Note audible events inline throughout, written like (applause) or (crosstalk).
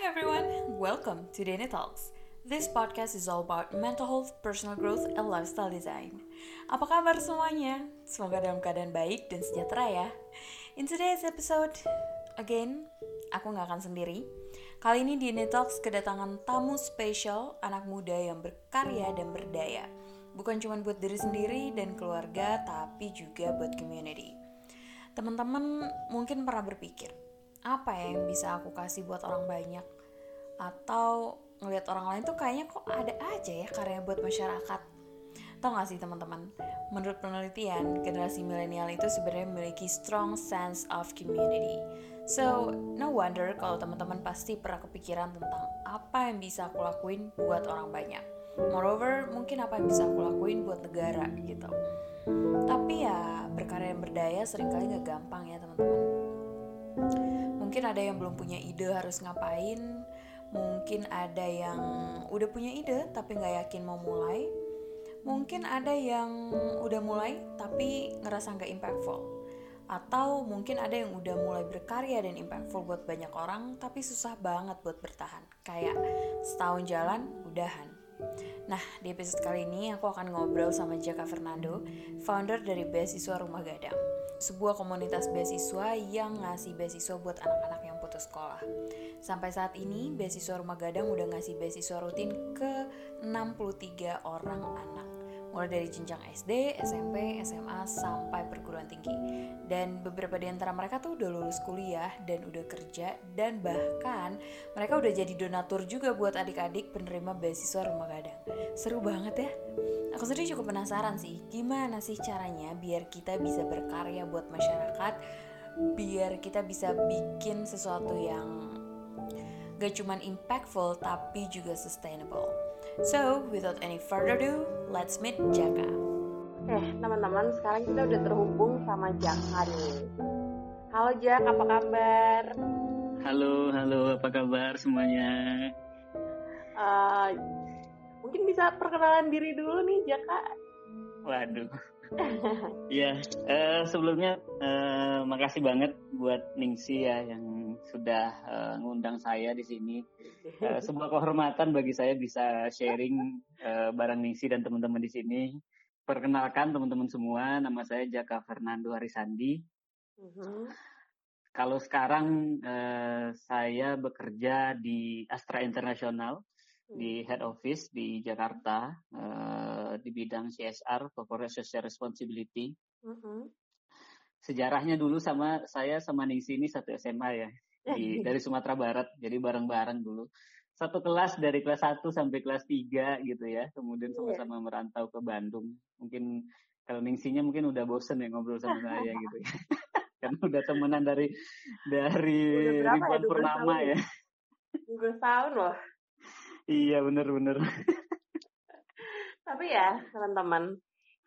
everyone, welcome to Dana Talks. This podcast is all about mental health, personal growth, and lifestyle design. Apa kabar semuanya? Semoga dalam keadaan baik dan sejahtera ya. In today's episode, again, aku nggak akan sendiri. Kali ini di Talks kedatangan tamu spesial, anak muda yang berkarya dan berdaya. Bukan cuma buat diri sendiri dan keluarga, tapi juga buat community. Teman-teman mungkin pernah berpikir, apa ya yang bisa aku kasih buat orang banyak atau ngelihat orang lain tuh kayaknya kok ada aja ya karya buat masyarakat Tau gak sih teman-teman, menurut penelitian, generasi milenial itu sebenarnya memiliki strong sense of community. So, no wonder kalau teman-teman pasti pernah kepikiran tentang apa yang bisa aku lakuin buat orang banyak. Moreover, mungkin apa yang bisa aku lakuin buat negara gitu. Tapi ya, berkarya yang berdaya sering kali gak gampang ya teman-teman mungkin ada yang belum punya ide harus ngapain mungkin ada yang udah punya ide tapi nggak yakin mau mulai mungkin ada yang udah mulai tapi ngerasa nggak impactful atau mungkin ada yang udah mulai berkarya dan impactful buat banyak orang tapi susah banget buat bertahan kayak setahun jalan udahan. Nah, di episode kali ini aku akan ngobrol sama Jaka Fernando, founder dari Beasiswa Rumah Gadang sebuah komunitas beasiswa yang ngasih beasiswa buat anak-anak yang putus sekolah. Sampai saat ini, beasiswa Rumah Gadang udah ngasih beasiswa rutin ke 63 orang anak mulai dari jenjang SD, SMP, SMA, sampai perguruan tinggi. Dan beberapa di antara mereka tuh udah lulus kuliah dan udah kerja dan bahkan mereka udah jadi donatur juga buat adik-adik penerima beasiswa rumah gadang. Seru banget ya. Aku sendiri cukup penasaran sih, gimana sih caranya biar kita bisa berkarya buat masyarakat, biar kita bisa bikin sesuatu yang gak cuman impactful tapi juga sustainable. So, without any further ado, let's meet Jaka. Oke, teman-teman, sekarang kita udah terhubung sama Jaka nih. Halo Jak, apa kabar? Halo, halo, apa kabar semuanya? Uh, mungkin bisa perkenalan diri dulu nih, Jaka. Waduh. Ya, uh, sebelumnya uh, makasih banget buat Ningsi ya yang sudah uh, ngundang saya di sini. Uh, sebuah kehormatan bagi saya bisa sharing uh, bareng Ningsi dan teman-teman di sini. Perkenalkan teman-teman semua, nama saya Jaka Fernando Harisandi. Uh-huh. Kalau sekarang uh, saya bekerja di Astra International di head office di Jakarta uh, di bidang CSR corporate social responsibility. Uh-huh. Sejarahnya dulu sama saya sama Ningsi ini satu SMA ya di dari Sumatera Barat jadi bareng-bareng dulu satu kelas dari kelas 1 sampai kelas 3 gitu ya kemudian iya. sama-sama yeah. merantau ke Bandung mungkin kalau Ningsinya mungkin udah bosen ya ngobrol sama (laughs) saya gitu ya (laughs) karena udah temenan dari dari ya? ribuan ya, purnama ya. 12 tahun loh. Iya bener-bener. Tapi ya teman-teman,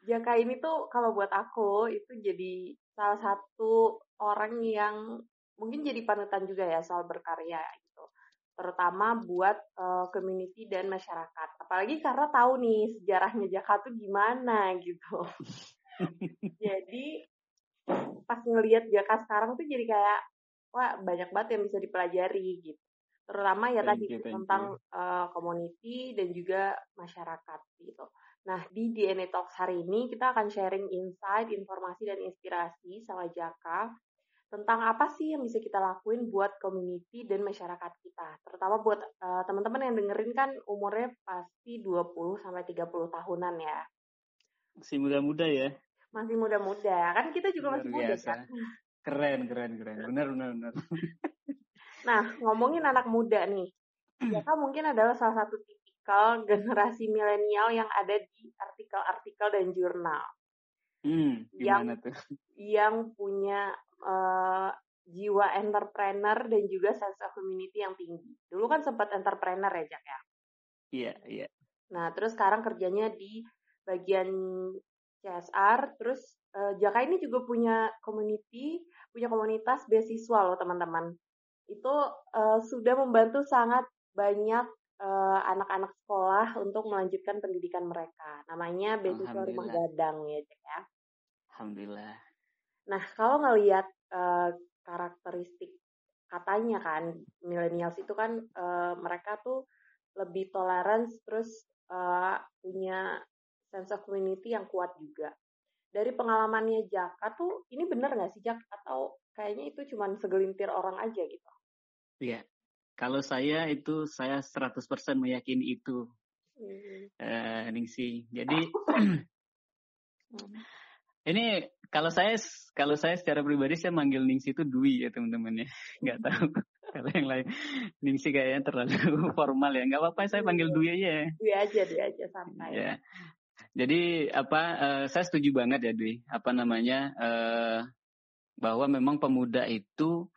Jaka ini tuh kalau buat aku itu jadi salah satu orang yang mungkin jadi panutan juga ya soal berkarya gitu. Terutama buat uh, community dan masyarakat. Apalagi karena tahu nih sejarahnya Jaka tuh gimana gitu. (laughs) jadi pas ngelihat Jaka sekarang tuh jadi kayak wah banyak banget yang bisa dipelajari gitu terutama ya thank tadi you, tentang uh, community dan juga masyarakat gitu. Nah di DNA Talks hari ini kita akan sharing insight, informasi dan inspirasi sama Jaka tentang apa sih yang bisa kita lakuin buat community dan masyarakat kita. Terutama buat uh, teman-teman yang dengerin kan umurnya pasti 20 sampai 30 tahunan ya. Masih muda-muda ya. Masih muda-muda. Kan kita juga Luar masih muda kan. Keren, keren, keren. Benar, benar, benar. (laughs) Nah, ngomongin anak muda nih, ya kan mungkin adalah salah satu tipikal generasi milenial yang ada di artikel-artikel dan jurnal. Hmm, yang tuh? yang punya uh, jiwa entrepreneur dan juga sense of community yang tinggi. Dulu kan sempat entrepreneur ya, Jack ya? Iya, iya. Nah, terus sekarang kerjanya di bagian CSR, terus uh, Jaka ini juga punya community, punya komunitas beasiswa loh teman-teman itu uh, sudah membantu sangat banyak uh, anak-anak sekolah untuk melanjutkan pendidikan mereka. Namanya beasiswa rumah gadang ya, Cek ya. Alhamdulillah. Nah, kalau ngelihat uh, karakteristik katanya kan millennials itu kan uh, mereka tuh lebih tolerance terus uh, punya sense of community yang kuat juga. Dari pengalamannya Jaka tuh ini bener nggak sih Jak atau kayaknya itu cuma segelintir orang aja gitu? Iya, kalau saya itu saya 100% meyakini itu, hmm. uh, Ningsi. Jadi (coughs) hmm. ini kalau saya kalau saya secara pribadi saya manggil Ningsi itu Dwi ya teman-teman ya. Nggak tahu (laughs) kalau yang lain Ningsi kayaknya terlalu (laughs) formal ya. Nggak apa-apa saya panggil Dwi aja ya. Dwi aja, Dwi aja santai. Ya. Jadi apa uh, saya setuju banget ya Dwi. Apa namanya uh, bahwa memang pemuda itu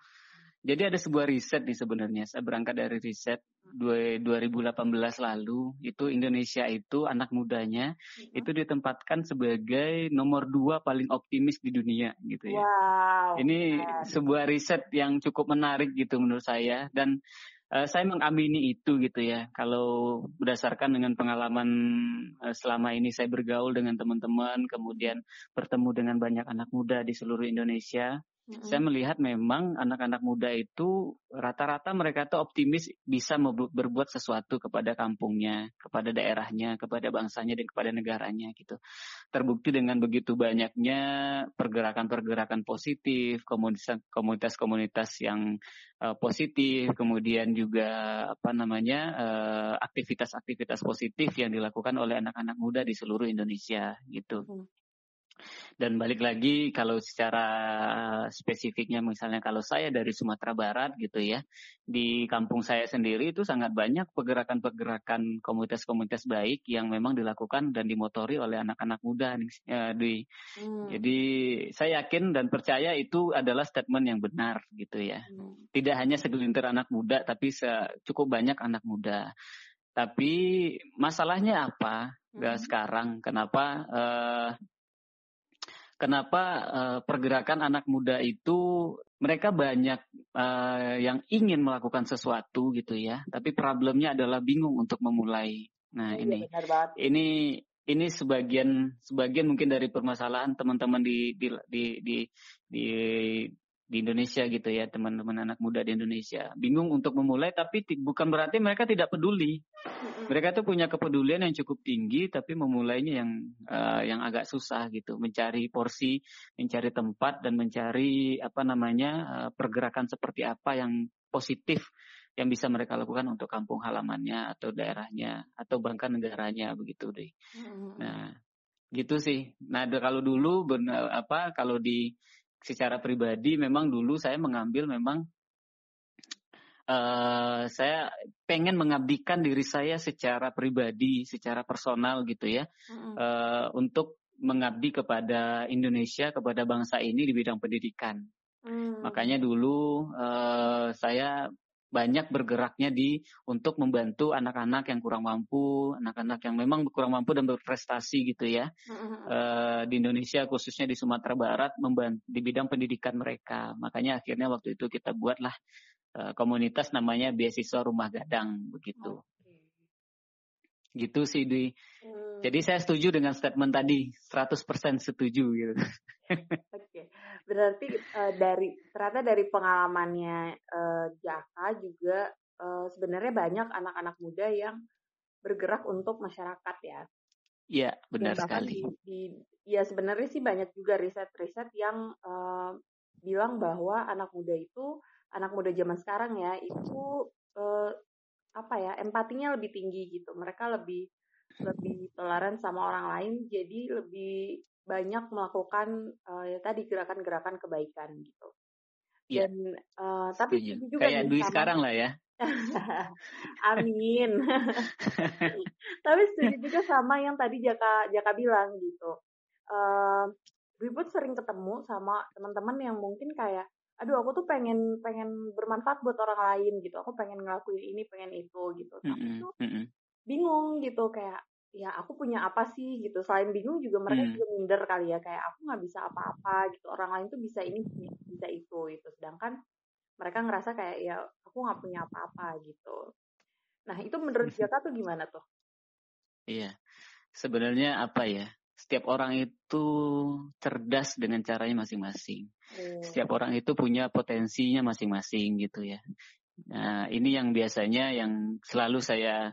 jadi ada sebuah riset nih sebenarnya. Saya berangkat dari riset 2018 lalu itu Indonesia itu anak mudanya hmm. itu ditempatkan sebagai nomor dua paling optimis di dunia gitu ya. Wow. Ini man. sebuah riset yang cukup menarik gitu menurut saya dan uh, saya mengamini itu gitu ya. Kalau berdasarkan dengan pengalaman uh, selama ini saya bergaul dengan teman-teman, kemudian bertemu dengan banyak anak muda di seluruh Indonesia, hmm Saya melihat memang anak-anak muda itu rata-rata mereka tuh optimis bisa berbuat sesuatu kepada kampungnya, kepada daerahnya, kepada bangsanya dan kepada negaranya gitu. Terbukti dengan begitu banyaknya pergerakan-pergerakan positif, komunitas-komunitas yang uh, positif, kemudian juga apa namanya uh, aktivitas-aktivitas positif yang dilakukan oleh anak-anak muda di seluruh Indonesia gitu. Hmm. Dan balik lagi kalau secara spesifiknya misalnya kalau saya dari Sumatera Barat gitu ya, di kampung saya sendiri itu sangat banyak pergerakan-pergerakan komunitas-komunitas baik yang memang dilakukan dan dimotori oleh anak-anak muda ya, di. Hmm. Jadi saya yakin dan percaya itu adalah statement yang benar gitu ya. Hmm. Tidak hanya segelintir anak muda tapi cukup banyak anak muda. Tapi masalahnya apa? Hmm. sekarang kenapa uh, kenapa uh, pergerakan anak muda itu mereka banyak uh, yang ingin melakukan sesuatu gitu ya, tapi problemnya adalah bingung untuk memulai. Nah iya, ini ini ini sebagian sebagian mungkin dari permasalahan teman-teman di di di di, di di Indonesia gitu ya teman-teman anak muda di Indonesia. Bingung untuk memulai tapi bukan berarti mereka tidak peduli. Mereka tuh punya kepedulian yang cukup tinggi tapi memulainya yang uh, yang agak susah gitu. Mencari porsi mencari tempat dan mencari apa namanya uh, pergerakan seperti apa yang positif yang bisa mereka lakukan untuk kampung halamannya atau daerahnya atau bahkan negaranya begitu deh. Nah gitu sih. Nah kalau dulu benar apa kalau di secara pribadi memang dulu saya mengambil memang uh, saya pengen mengabdikan diri saya secara pribadi, secara personal gitu ya, mm-hmm. uh, untuk mengabdi kepada Indonesia, kepada bangsa ini di bidang pendidikan. Mm. Makanya dulu uh, saya banyak bergeraknya di untuk membantu anak-anak yang kurang mampu, anak-anak yang memang kurang mampu dan berprestasi gitu ya mm-hmm. uh, di Indonesia khususnya di Sumatera Barat membantu di bidang pendidikan mereka. Makanya akhirnya waktu itu kita buatlah uh, komunitas namanya beasiswa rumah gadang begitu. Okay. Gitu sih di. Hmm. Jadi saya setuju dengan statement tadi, 100% setuju gitu. (laughs) Oke, berarti uh, dari ternyata dari pengalamannya uh, Jaka juga uh, sebenarnya banyak anak-anak muda yang bergerak untuk masyarakat ya. Iya, benar sekali. Di, di, ya sebenarnya sih banyak juga riset-riset yang uh, bilang bahwa anak muda itu, anak muda zaman sekarang ya itu uh, apa ya empatinya lebih tinggi gitu. Mereka lebih lebih toleran sama orang lain, jadi lebih banyak melakukan uh, ya tadi gerakan-gerakan kebaikan gitu. Ya. Dan uh, tapi juga kayak Dwi sekarang lah ya. (laughs) Amin. (laughs) tapi setuju juga sama yang tadi Jaka Jaka bilang gitu. Uh, Dwi pun sering ketemu sama teman-teman yang mungkin kayak aduh aku tuh pengen pengen bermanfaat buat orang lain gitu. Aku pengen ngelakuin ini pengen itu gitu. Tapi mm -hmm. tuh bingung gitu. Kayak ya aku punya apa sih? gitu. Selain bingung juga mereka hmm. juga minder kali ya. Kayak aku nggak bisa apa-apa gitu. Orang lain tuh bisa ini bisa itu gitu. Sedangkan mereka ngerasa kayak ya aku nggak punya apa-apa gitu. Nah itu menurut Jaka tuh gimana tuh? Iya. Sebenarnya apa ya? Setiap orang itu cerdas dengan caranya masing-masing Hmm. Setiap orang itu punya potensinya masing-masing gitu ya. Nah, ini yang biasanya yang selalu saya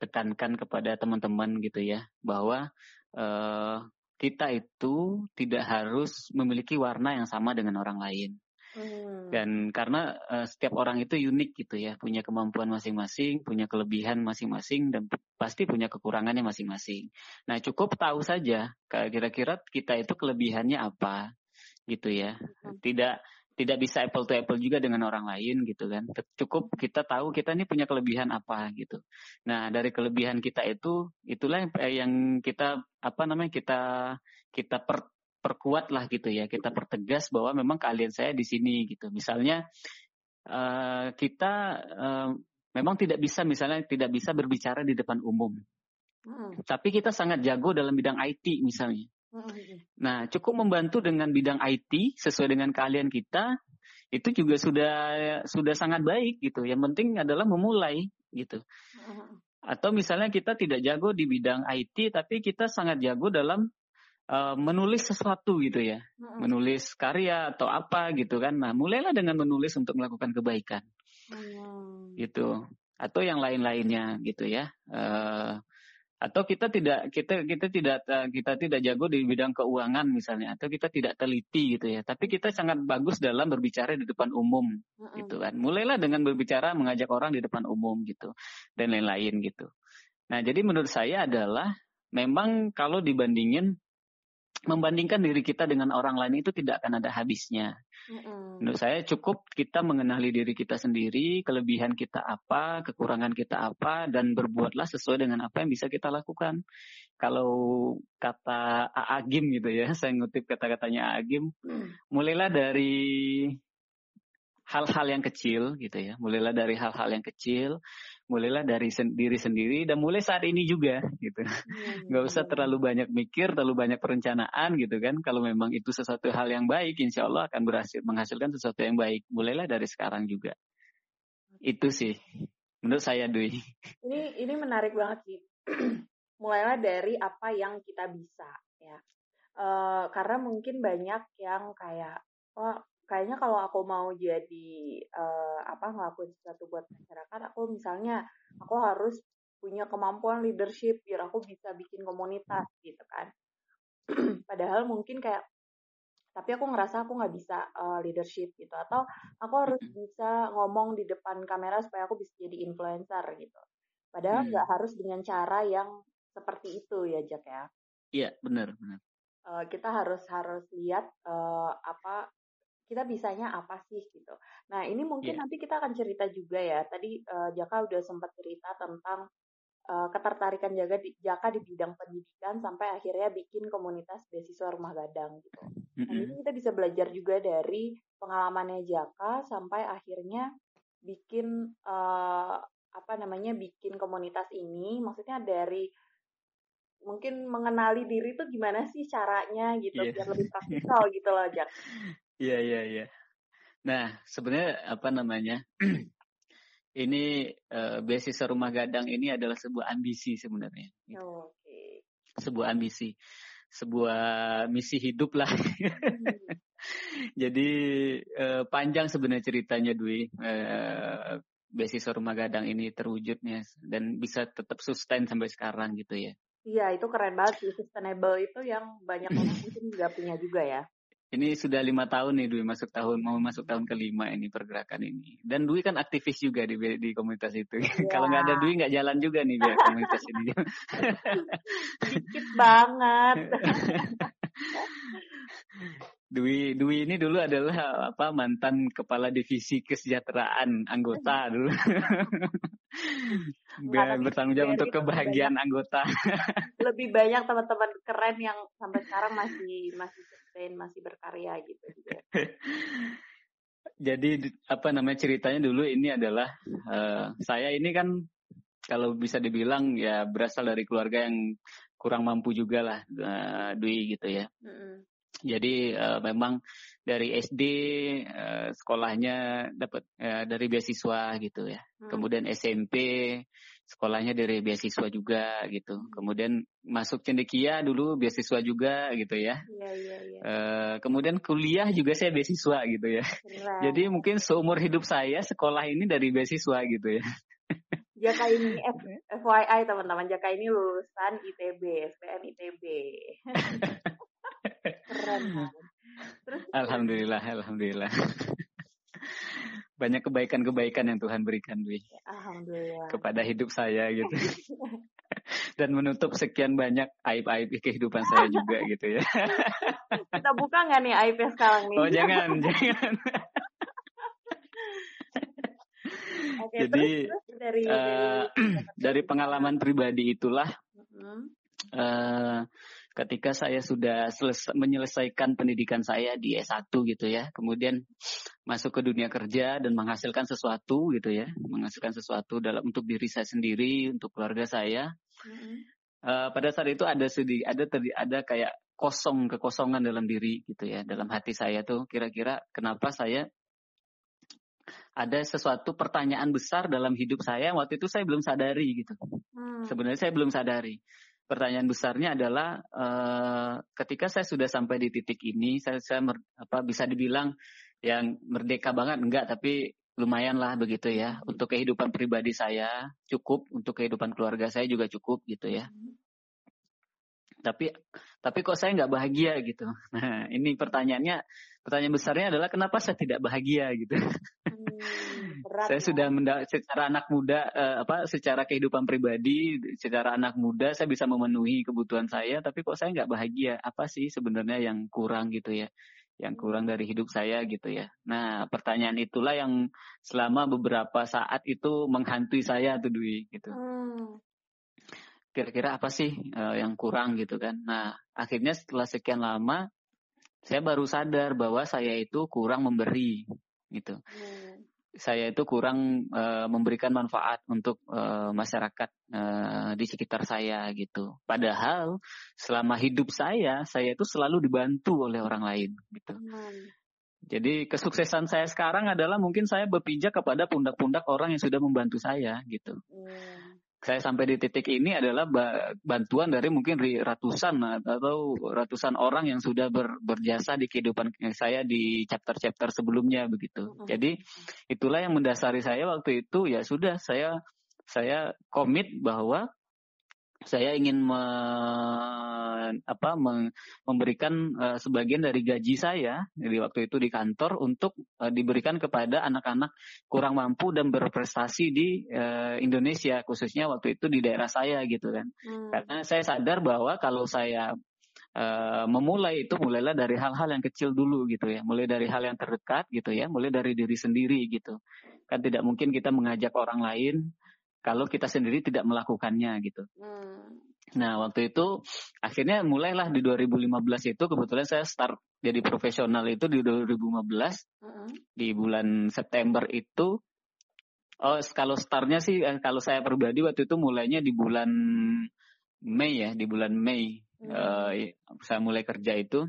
tekankan kepada teman-teman gitu ya, bahwa uh, kita itu tidak harus memiliki warna yang sama dengan orang lain. Hmm. Dan karena uh, setiap orang itu unik gitu ya, punya kemampuan masing-masing, punya kelebihan masing-masing, dan pasti punya kekurangannya masing-masing. Nah cukup tahu saja kira-kira kita itu kelebihannya apa gitu ya. Tidak tidak bisa apple to apple juga dengan orang lain gitu kan. Cukup kita tahu kita ini punya kelebihan apa gitu. Nah, dari kelebihan kita itu itulah yang, eh, yang kita apa namanya kita kita per, perkuat lah gitu ya. Kita pertegas bahwa memang keahlian saya di sini gitu. Misalnya uh, kita uh, memang tidak bisa misalnya tidak bisa berbicara di depan umum. Hmm. Tapi kita sangat jago dalam bidang IT misalnya. Nah, cukup membantu dengan bidang IT sesuai dengan keahlian kita, itu juga sudah sudah sangat baik gitu. Yang penting adalah memulai gitu. Atau misalnya kita tidak jago di bidang IT, tapi kita sangat jago dalam uh, menulis sesuatu gitu ya, menulis karya atau apa gitu kan. Nah, mulailah dengan menulis untuk melakukan kebaikan, gitu. Atau yang lain-lainnya gitu ya. Uh, atau kita tidak kita kita tidak eh, kita tidak jago di bidang keuangan misalnya atau kita tidak teliti gitu ya. Tapi kita sangat bagus dalam berbicara di depan umum mm-hmm. gitu kan. Mulailah dengan berbicara mengajak orang di depan umum gitu dan lain-lain gitu. Nah jadi menurut saya adalah memang kalau dibandingin membandingkan diri kita dengan orang lain itu tidak akan ada habisnya. Mm-hmm. Menurut saya cukup kita mengenali diri kita sendiri, kelebihan kita apa, kekurangan kita apa, dan berbuatlah sesuai dengan apa yang bisa kita lakukan. Kalau kata Agim gitu ya, (laughs) saya ngutip kata-katanya Agim, mm. mulailah dari hal-hal yang kecil gitu ya, mulailah dari hal-hal yang kecil, mulailah dari sen diri sendiri dan mulai saat ini juga gitu. Hmm. nggak usah terlalu banyak mikir terlalu banyak perencanaan gitu kan. Kalau memang itu sesuatu hal yang baik insya Allah akan berhasil menghasilkan sesuatu yang baik. Mulailah dari sekarang juga. Itu sih menurut saya Dwi. Ini ini menarik banget sih. (clears throat) Mulailah dari apa yang kita bisa ya. Uh, karena mungkin banyak yang kayak oh kayaknya kalau aku mau jadi uh, apa ngelakuin sesuatu buat masyarakat aku misalnya aku harus punya kemampuan leadership biar aku bisa bikin komunitas gitu kan. (clears throat) Padahal mungkin kayak tapi aku ngerasa aku nggak bisa uh, leadership gitu. Atau aku harus bisa ngomong di depan kamera supaya aku bisa jadi influencer gitu. Padahal nggak hmm. harus dengan cara yang seperti itu ya Jack ya. Iya benar benar. Uh, kita harus harus lihat uh, apa kita bisanya apa sih gitu. Nah ini mungkin yeah. nanti kita akan cerita juga ya. Tadi uh, Jaka udah sempat cerita tentang uh, ketertarikan Jaka di, Jaka di bidang pendidikan sampai akhirnya bikin komunitas beasiswa rumah gadang gitu. Nah ini kita bisa belajar juga dari pengalamannya Jaka sampai akhirnya bikin uh, apa namanya bikin komunitas ini. Maksudnya dari mungkin mengenali diri itu gimana sih caranya gitu yeah. biar lebih praktikal (laughs) gitu loh Jak. Iya iya iya. Nah sebenarnya apa namanya? (clears throat) ini uh, beasiswa rumah gadang ini adalah sebuah ambisi sebenarnya. Gitu. Oh, Oke. Okay. Sebuah ambisi, sebuah misi hidup lah. Hmm. (laughs) Jadi uh, panjang sebenarnya ceritanya Dwi. Uh, beasiswa rumah gadang ini terwujudnya dan bisa tetap sustain sampai sekarang gitu ya. Iya, itu keren banget sih. Sustainable itu yang banyak orang mungkin juga punya juga ya. Ini sudah lima tahun nih Dwi masuk tahun mau masuk tahun kelima ini pergerakan ini. Dan Dwi kan aktivis juga di di komunitas itu. Yeah. (laughs) Kalau nggak ada Dwi nggak jalan juga nih biar komunitas ini. (laughs) Dikit banget. (laughs) Dwi Dwi ini dulu adalah apa mantan kepala divisi kesejahteraan anggota dulu. bertanggung jawab untuk kebahagiaan banyak, anggota. Lebih banyak teman-teman keren yang sampai sekarang masih masih sustain, masih berkarya gitu juga. (laughs) Jadi apa namanya ceritanya dulu ini adalah uh, saya ini kan kalau bisa dibilang ya berasal dari keluarga yang kurang mampu juga lah uh, Dwi gitu ya. Mm -hmm. Jadi uh, memang dari SD uh, sekolahnya dapat uh, dari beasiswa gitu ya. Hmm. Kemudian SMP sekolahnya dari beasiswa juga gitu. Kemudian masuk cendekia dulu beasiswa juga gitu ya. Iya, iya, iya. Uh, kemudian kuliah juga saya beasiswa gitu ya. Keren. Jadi mungkin seumur hidup saya sekolah ini dari beasiswa gitu ya. (laughs) Jaka ini F, FYI teman-teman, Jaka ini lulusan ITB, SPM ITB. (laughs) Keren. Terus, alhamdulillah, alhamdulillah. Banyak kebaikan-kebaikan yang Tuhan berikan, Dwi. Alhamdulillah. Kepada hidup saya gitu. (laughs) Dan menutup sekian banyak aib-aib kehidupan saya juga gitu ya. Kita buka nggak nih aibnya sekarang nih? Oh jangan, jangan. Okay, Jadi terus, terus dari, uh, dari dari pengalaman pribadi itulah uh, uh, ketika saya sudah selesai, menyelesaikan pendidikan saya di S1 gitu ya, kemudian masuk ke dunia kerja dan menghasilkan sesuatu gitu ya, menghasilkan sesuatu dalam untuk diri saya sendiri, untuk keluarga saya. Uh, pada saat itu ada sedih, ada terdi, ada kayak kosong kekosongan dalam diri gitu ya, dalam hati saya tuh kira-kira kenapa saya ada sesuatu pertanyaan besar dalam hidup saya waktu itu saya belum sadari gitu. Hmm. Sebenarnya saya belum sadari. Pertanyaan besarnya adalah uh, ketika saya sudah sampai di titik ini, saya, saya mer, apa bisa dibilang yang merdeka banget enggak, tapi lumayan lah begitu ya. Untuk kehidupan pribadi saya cukup, untuk kehidupan keluarga saya juga cukup gitu ya. Hmm. Tapi tapi kok saya nggak bahagia gitu. Nah ini pertanyaannya, pertanyaan besarnya adalah kenapa saya tidak bahagia gitu. Hmm, saya ya. sudah menda secara anak muda uh, apa secara kehidupan pribadi, secara anak muda saya bisa memenuhi kebutuhan saya, tapi kok saya nggak bahagia? Apa sih sebenarnya yang kurang gitu ya? Yang kurang dari hidup saya gitu ya. Nah, pertanyaan itulah yang selama beberapa saat itu menghantui saya tuh Dwi gitu. Hmm. Kira-kira apa sih uh, yang kurang gitu kan? Nah, akhirnya setelah sekian lama saya baru sadar bahwa saya itu kurang memberi gitu. Hmm. Saya itu kurang uh, memberikan manfaat untuk uh, masyarakat uh, di sekitar saya gitu. Padahal selama hidup saya, saya itu selalu dibantu oleh orang lain gitu. Hmm. Jadi kesuksesan saya sekarang adalah mungkin saya berpijak kepada pundak-pundak orang yang sudah membantu saya gitu. Hmm saya sampai di titik ini adalah bantuan dari mungkin ratusan atau ratusan orang yang sudah ber, berjasa di kehidupan saya di chapter-chapter sebelumnya begitu. Jadi itulah yang mendasari saya waktu itu ya sudah saya saya komit bahwa saya ingin me, apa, me, memberikan uh, sebagian dari gaji saya di waktu itu di kantor untuk uh, diberikan kepada anak-anak kurang mampu dan berprestasi di uh, Indonesia khususnya waktu itu di daerah saya gitu kan hmm. karena saya sadar bahwa kalau saya Uh, memulai itu mulailah dari hal-hal yang kecil dulu gitu ya, mulai dari hal yang terdekat gitu ya, mulai dari diri sendiri gitu. Kan tidak mungkin kita mengajak orang lain kalau kita sendiri tidak melakukannya gitu. Hmm. Nah waktu itu akhirnya mulailah di 2015 itu kebetulan saya start jadi profesional itu di 2015 hmm. di bulan September itu. Oh kalau startnya sih eh, kalau saya pribadi waktu itu mulainya di bulan Mei ya di bulan Mei hmm. uh, saya mulai kerja itu.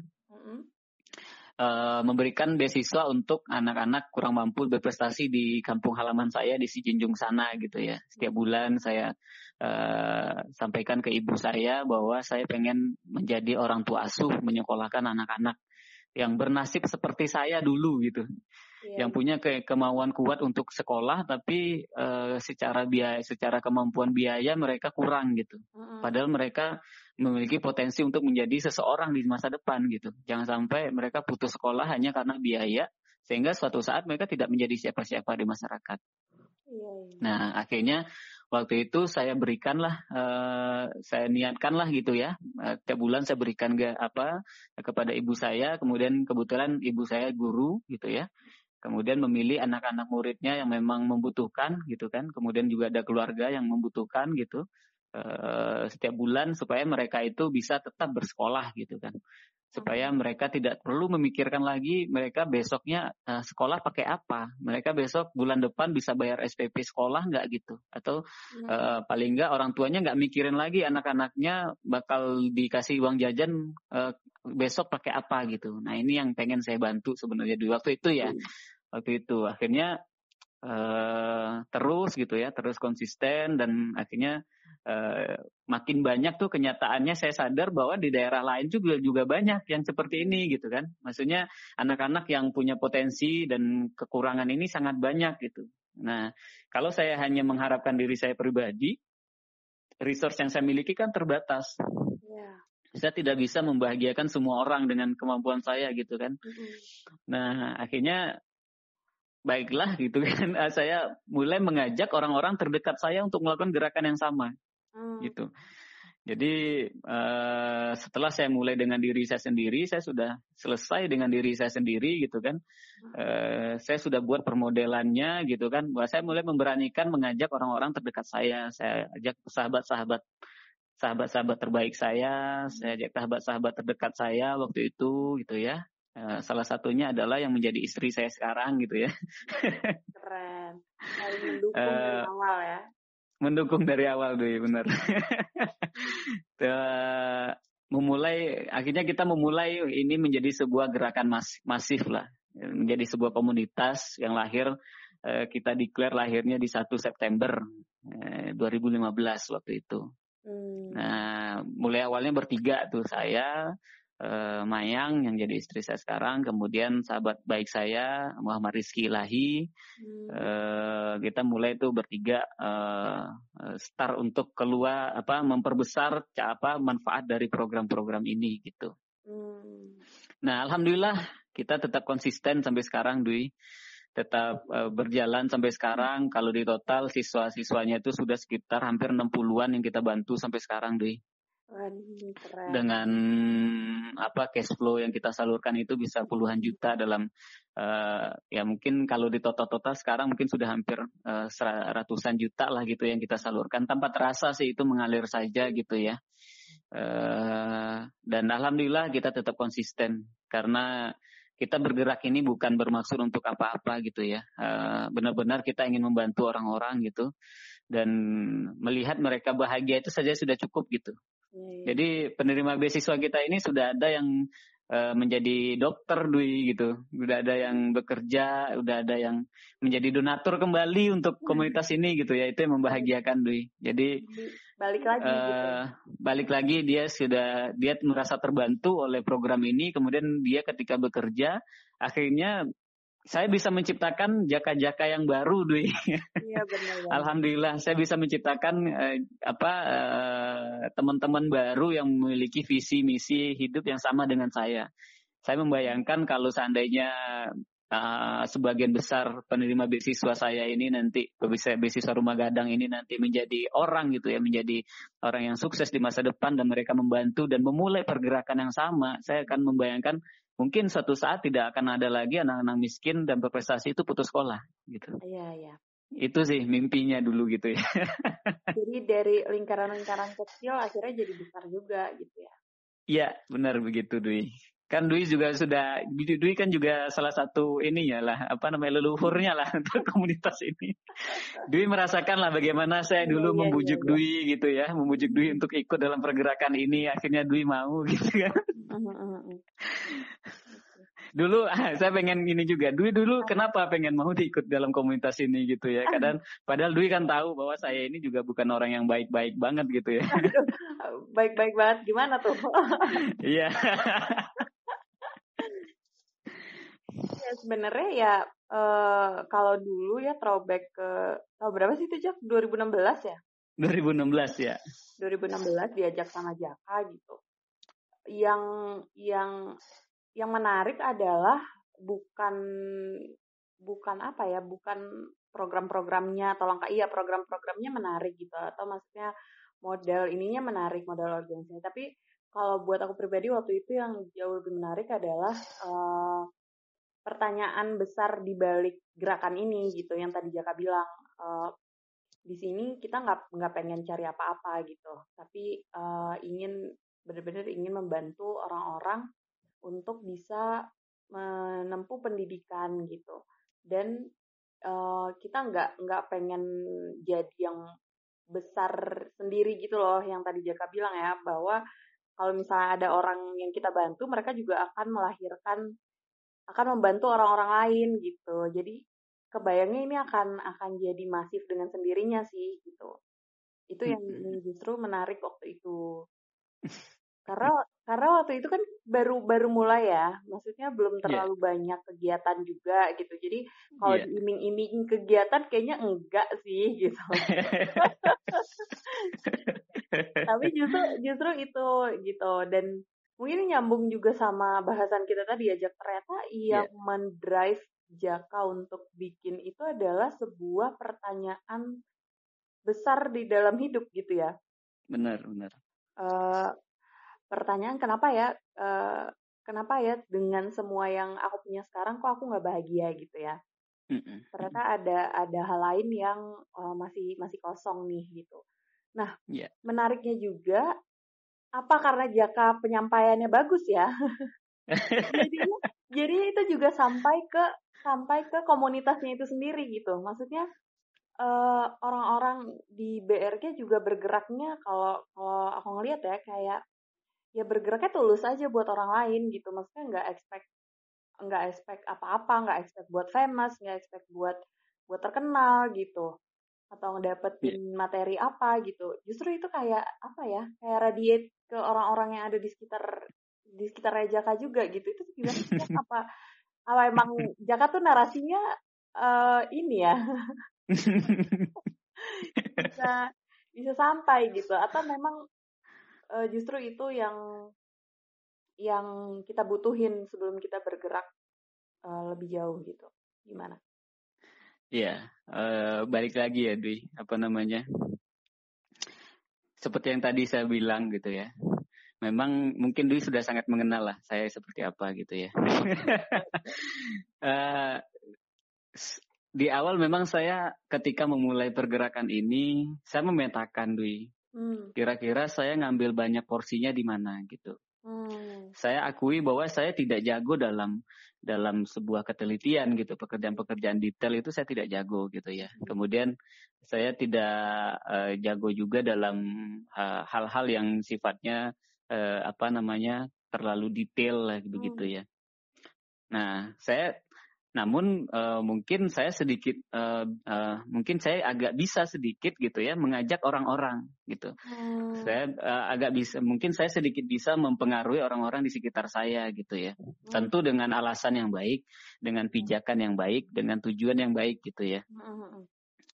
Uh, memberikan beasiswa untuk anak-anak kurang mampu berprestasi di kampung halaman saya di Sijinjung sana gitu ya. Setiap bulan saya uh, sampaikan ke ibu saya bahwa saya pengen menjadi orang tua asuh menyekolahkan anak-anak yang bernasib seperti saya dulu gitu. Yeah. Yang punya ke kemauan kuat untuk sekolah tapi uh, secara biaya secara kemampuan biaya mereka kurang gitu. Mm -hmm. Padahal mereka memiliki potensi untuk menjadi seseorang di masa depan gitu. Jangan sampai mereka putus sekolah hanya karena biaya sehingga suatu saat mereka tidak menjadi siapa-siapa di masyarakat. Iya, iya. Nah, akhirnya waktu itu saya berikanlah uh, saya niatkanlah gitu ya. Uh, tiap bulan saya berikan ke apa kepada ibu saya. Kemudian kebetulan ibu saya guru gitu ya. Kemudian memilih anak-anak muridnya yang memang membutuhkan gitu kan. Kemudian juga ada keluarga yang membutuhkan gitu. Uh, setiap bulan supaya mereka itu bisa tetap bersekolah gitu kan supaya mereka tidak perlu memikirkan lagi mereka besoknya uh, sekolah pakai apa. Mereka besok bulan depan bisa bayar SPP sekolah nggak gitu? Atau uh, paling nggak orang tuanya nggak mikirin lagi anak-anaknya bakal dikasih uang jajan uh, besok pakai apa gitu. Nah ini yang pengen saya bantu sebenarnya di waktu itu ya. Waktu itu. Akhirnya uh, terus gitu ya, terus konsisten dan akhirnya uh, makin banyak tuh kenyataannya saya sadar bahwa di daerah lain juga juga banyak yang seperti ini gitu kan. Maksudnya anak-anak yang punya potensi dan kekurangan ini sangat banyak gitu. Nah, kalau saya hanya mengharapkan diri saya pribadi, resource yang saya miliki kan terbatas. Yeah. Saya tidak bisa membahagiakan semua orang dengan kemampuan saya gitu kan. Mm-hmm. Nah, akhirnya baiklah gitu kan. (laughs) Saya mulai mengajak orang-orang terdekat saya untuk melakukan gerakan yang sama. Mm. Gitu. Jadi uh, setelah saya mulai dengan diri saya sendiri, saya sudah selesai dengan diri saya sendiri gitu kan. Uh, saya sudah buat permodelannya gitu kan. Bahwa saya mulai memberanikan mengajak orang-orang terdekat saya. Saya ajak sahabat-sahabat sahabat-sahabat terbaik saya, saya ajak sahabat-sahabat terdekat saya waktu itu gitu ya. Uh, salah satunya adalah yang menjadi istri saya sekarang gitu ya. Keren. Saling mendukung uh, awal ya mendukung dari awal deh benar (laughs) memulai akhirnya kita memulai ini menjadi sebuah gerakan mas, masif lah menjadi sebuah komunitas yang lahir eh, kita declare lahirnya di 1 September eh, 2015 waktu itu. Hmm. Nah, mulai awalnya bertiga tuh saya, uh, Mayang yang jadi istri saya sekarang, kemudian sahabat baik saya Muhammad Rizky Ilahi, hmm. uh, kita mulai itu bertiga uh, start untuk keluar apa memperbesar apa manfaat dari program-program ini gitu. Hmm. Nah, alhamdulillah kita tetap konsisten sampai sekarang, Dwi tetap uh, berjalan sampai sekarang. Kalau di total siswa-siswanya itu sudah sekitar hampir 60-an yang kita bantu sampai sekarang, Dwi. Dengan apa cash flow yang kita salurkan itu bisa puluhan juta dalam uh, ya mungkin kalau di total-total sekarang mungkin sudah hampir uh, ratusan juta lah gitu yang kita salurkan tanpa terasa sih itu mengalir saja gitu ya. Uh, dan alhamdulillah kita tetap konsisten karena kita bergerak ini bukan bermaksud untuk apa-apa gitu ya. Benar-benar kita ingin membantu orang-orang gitu dan melihat mereka bahagia itu saja sudah cukup gitu. Hmm. Jadi penerima beasiswa kita ini sudah ada yang uh, menjadi dokter Dwi gitu, udah ada yang bekerja, udah ada yang menjadi donatur kembali untuk hmm. komunitas ini gitu ya, itu yang membahagiakan Dwi. Jadi balik lagi uh, gitu. balik lagi dia sudah dia merasa terbantu oleh program ini, kemudian dia ketika bekerja akhirnya saya bisa menciptakan jaka-jaka yang baru, Dwi. Iya benar. Alhamdulillah, saya bisa menciptakan eh, apa eh, teman-teman baru yang memiliki visi misi hidup yang sama dengan saya. Saya membayangkan kalau seandainya uh, sebagian besar penerima beasiswa saya ini nanti bisa beasiswa rumah gadang ini nanti menjadi orang gitu ya, menjadi orang yang sukses di masa depan dan mereka membantu dan memulai pergerakan yang sama. Saya akan membayangkan mungkin suatu saat tidak akan ada lagi anak-anak miskin dan berprestasi itu putus sekolah gitu. Iya, iya. Itu sih mimpinya dulu gitu ya. (laughs) jadi dari lingkaran-lingkaran kecil akhirnya jadi besar juga gitu ya. Iya, benar begitu Dwi. Kan Dwi juga sudah Dwi kan juga salah satu ininya lah, apa namanya leluhurnya lah (laughs) untuk komunitas ini. Dwi merasakan lah bagaimana saya iya, dulu iya, membujuk iya, iya. Dwi gitu ya, membujuk Dwi untuk ikut dalam pergerakan ini, akhirnya Dwi mau (laughs) gitu kan. dulu ah, saya pengen ini juga. Dwi dulu kenapa pengen mau ikut dalam komunitas ini gitu ya? Kadang padahal Dwi kan tahu bahwa saya ini juga bukan orang yang baik-baik banget gitu ya. Baik-baik banget gimana tuh? Iya. (laughs) Ya sebenarnya ya uh, kalau dulu ya throwback ke tahun berapa sih itu Jak? 2016 ya? 2016 ya. 2016 diajak sama Jaka gitu. Yang yang yang menarik adalah bukan bukan apa ya, bukan program-programnya atau langkah iya program-programnya menarik gitu atau maksudnya model ininya menarik model organisasi tapi kalau buat aku pribadi waktu itu yang jauh lebih menarik adalah uh, pertanyaan besar di balik gerakan ini gitu yang tadi Jaka bilang uh, di sini kita nggak nggak pengen cari apa-apa gitu. Tapi uh, ingin benar-benar ingin membantu orang-orang untuk bisa menempuh pendidikan gitu. Dan uh, kita nggak nggak pengen jadi yang besar sendiri gitu loh yang tadi Jaka bilang ya bahwa kalau misalnya ada orang yang kita bantu mereka juga akan melahirkan akan membantu orang-orang lain gitu. Jadi kebayangnya ini akan akan jadi masif dengan sendirinya sih gitu itu yang justru menarik waktu itu (laughs) karena karena waktu itu kan baru baru mulai ya maksudnya belum iya. terlalu yeah. banyak kegiatan juga gitu jadi kalau yeah. diiming-iming kegiatan kayaknya enggak sih (laughs) gitu (laughs) tapi justru justru itu gitu dan mungkin nyambung juga sama bahasan kita tadi ya ternyata yang yeah. mendrive Jaka untuk bikin itu adalah sebuah pertanyaan besar di dalam hidup gitu ya. Benar, benar. Uh, pertanyaan kenapa ya? Uh, kenapa ya dengan semua yang aku punya sekarang kok aku nggak bahagia gitu ya? Mm-mm. Ternyata ada ada hal lain yang uh, masih masih kosong nih gitu. Nah, yeah. menariknya juga apa karena Jaka penyampaiannya bagus ya? (laughs) jadi jadi itu juga sampai ke sampai ke komunitasnya itu sendiri gitu. Maksudnya eh, orang-orang di BRG juga bergeraknya kalau kalau aku ngelihat ya kayak ya bergeraknya tulus aja buat orang lain gitu. Maksudnya nggak expect nggak expect apa-apa, nggak expect buat famous, nggak expect buat buat terkenal gitu atau ngedapetin yeah. materi apa gitu. Justru itu kayak apa ya? Kayak radiate ke orang-orang yang ada di sekitar di sekitar Jaka juga gitu. Itu gimana apa apa emang Jaka tuh narasinya uh, ini ya (laughs) bisa bisa sampai gitu atau memang uh, justru itu yang yang kita butuhin sebelum kita bergerak uh, lebih jauh gitu gimana? Iya, uh, balik lagi ya Dwi, apa namanya? Seperti yang tadi saya bilang gitu ya, memang mungkin Dwi sudah sangat mengenal lah saya seperti apa gitu ya. (laughs) uh, di awal memang saya ketika memulai pergerakan ini saya memetakan Dwi. Hmm. Kira-kira saya ngambil banyak porsinya di mana gitu. Hmm. Saya akui bahwa saya tidak jago dalam dalam sebuah ketelitian gitu pekerjaan-pekerjaan detail itu saya tidak jago gitu ya. Hmm. Kemudian saya tidak uh, jago juga dalam hal-hal uh, yang sifatnya uh, apa namanya terlalu detail lah begitu hmm. ya. Nah, saya namun uh, mungkin saya sedikit uh, uh, mungkin saya agak bisa sedikit gitu ya mengajak orang-orang gitu. Hmm. Saya uh, agak bisa mungkin saya sedikit bisa mempengaruhi orang-orang di sekitar saya gitu ya. Hmm. Tentu dengan alasan yang baik, dengan pijakan yang baik, dengan tujuan yang baik gitu ya. Hmm. hmm, hmm.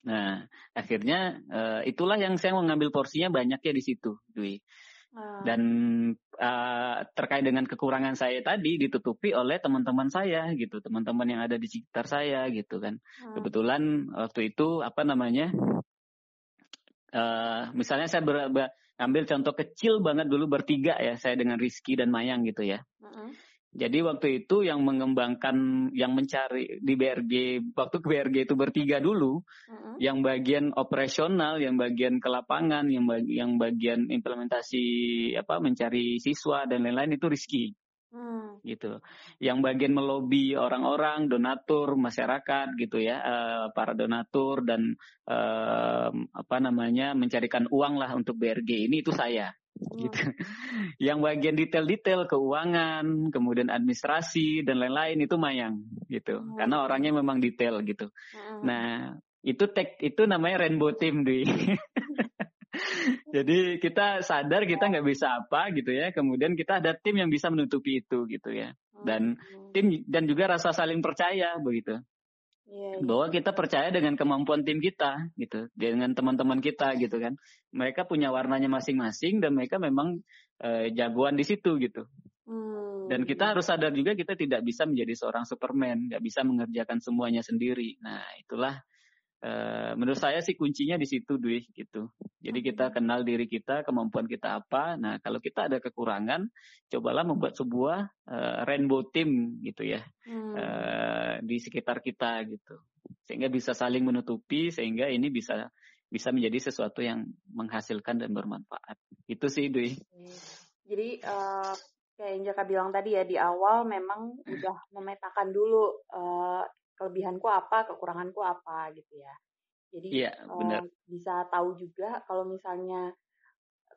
Nah, akhirnya uh, itulah yang saya mengambil porsinya banyak ya di situ, Dwi. Ah. Dan uh, terkait dengan kekurangan saya tadi ditutupi oleh teman-teman saya gitu, teman-teman yang ada di sekitar saya gitu kan. Hmm. Kebetulan waktu itu apa namanya? Uh, misalnya saya ber, ber, ambil contoh kecil banget dulu bertiga ya, saya dengan Rizky dan Mayang gitu ya. Hmm. Jadi waktu itu yang mengembangkan, yang mencari di BRG, waktu ke BRG itu bertiga dulu, uh-huh. yang bagian operasional, yang bagian ke lapangan, yang bagi, yang bagian implementasi apa mencari siswa dan lain-lain itu Rizky. Hmm. gitu yang bagian melobi orang-orang donatur masyarakat gitu ya uh, para donatur dan uh, apa namanya mencarikan uang lah untuk BRG ini itu saya gitu. (laughs) Yang bagian detail-detail keuangan, kemudian administrasi dan lain-lain itu Mayang gitu. Hmm. Karena orangnya memang detail gitu. Hmm. Nah, itu tek itu namanya rainbow team di. (laughs) Jadi kita sadar kita nggak bisa apa gitu ya. Kemudian kita ada tim yang bisa menutupi itu gitu ya. Dan tim dan juga rasa saling percaya begitu. Yeah, iya. bahwa kita percaya dengan kemampuan tim kita gitu dengan teman-teman kita gitu kan mereka punya warnanya masing-masing dan mereka memang uh, jagoan di situ gitu hmm. dan kita harus sadar juga kita tidak bisa menjadi seorang superman nggak bisa mengerjakan semuanya sendiri nah itulah Uh, menurut saya sih kuncinya di situ Dwi gitu. Jadi kita kenal diri kita, kemampuan kita apa. Nah, kalau kita ada kekurangan, cobalah membuat sebuah uh, rainbow team gitu ya. Hmm. Uh, di sekitar kita gitu. Sehingga bisa saling menutupi sehingga ini bisa bisa menjadi sesuatu yang menghasilkan dan bermanfaat. Itu sih Dwi. Jadi uh, kayak yang Jaka bilang tadi ya di awal memang udah memetakan dulu uh, kelebihanku apa, kekuranganku apa gitu ya. Jadi yeah, iya, Uh, bisa tahu juga kalau misalnya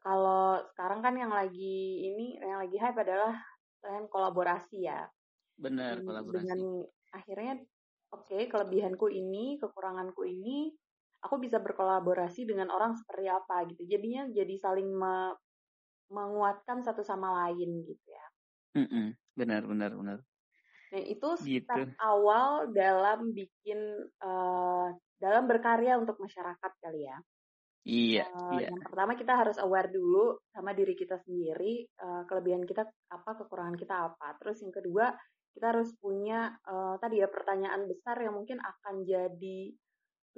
kalau sekarang kan yang lagi ini yang lagi hype adalah tren kolaborasi ya. Benar, kolaborasi. Dengan akhirnya oke okay, kelebihanku ini, kekuranganku ini, aku bisa berkolaborasi dengan orang seperti apa gitu. Jadinya jadi saling me menguatkan satu sama lain gitu ya. Mm -mm, benar, benar, benar. Nah itu gitu. awal dalam bikin uh, dalam berkarya untuk masyarakat kali ya. Iya, uh, iya. Yang pertama kita harus aware dulu sama diri kita sendiri, uh, kelebihan kita apa, kekurangan kita apa. Terus yang kedua kita harus punya uh, tadi ya pertanyaan besar yang mungkin akan jadi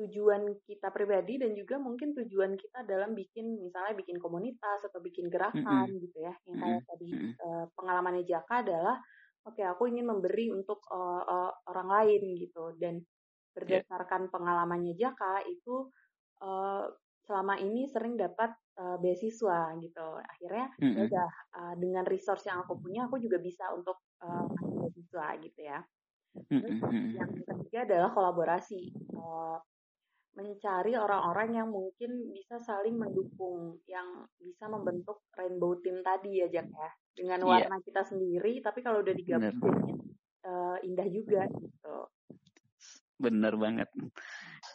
tujuan kita pribadi dan juga mungkin tujuan kita dalam bikin misalnya bikin komunitas atau bikin gerakan mm -hmm. gitu ya yang kayak mm -hmm. tadi uh, pengalamannya Jaka adalah oke okay, aku ingin memberi untuk uh, uh, orang lain gitu dan iya. berdasarkan yeah. pengalamannya Jaka itu uh, selama ini sering dapat uh, beasiswa gitu akhirnya mm -hmm. udah uh, dengan resource yang aku punya aku juga bisa untuk uh, beasiswa gitu ya Terus mm -hmm. yang ketiga adalah kolaborasi uh, mencari orang-orang yang mungkin bisa saling mendukung, yang bisa membentuk rainbow team tadi ya Jack ya, dengan iya. warna yeah. kita sendiri, tapi kalau udah digabung uh, indah juga gitu. Bener banget.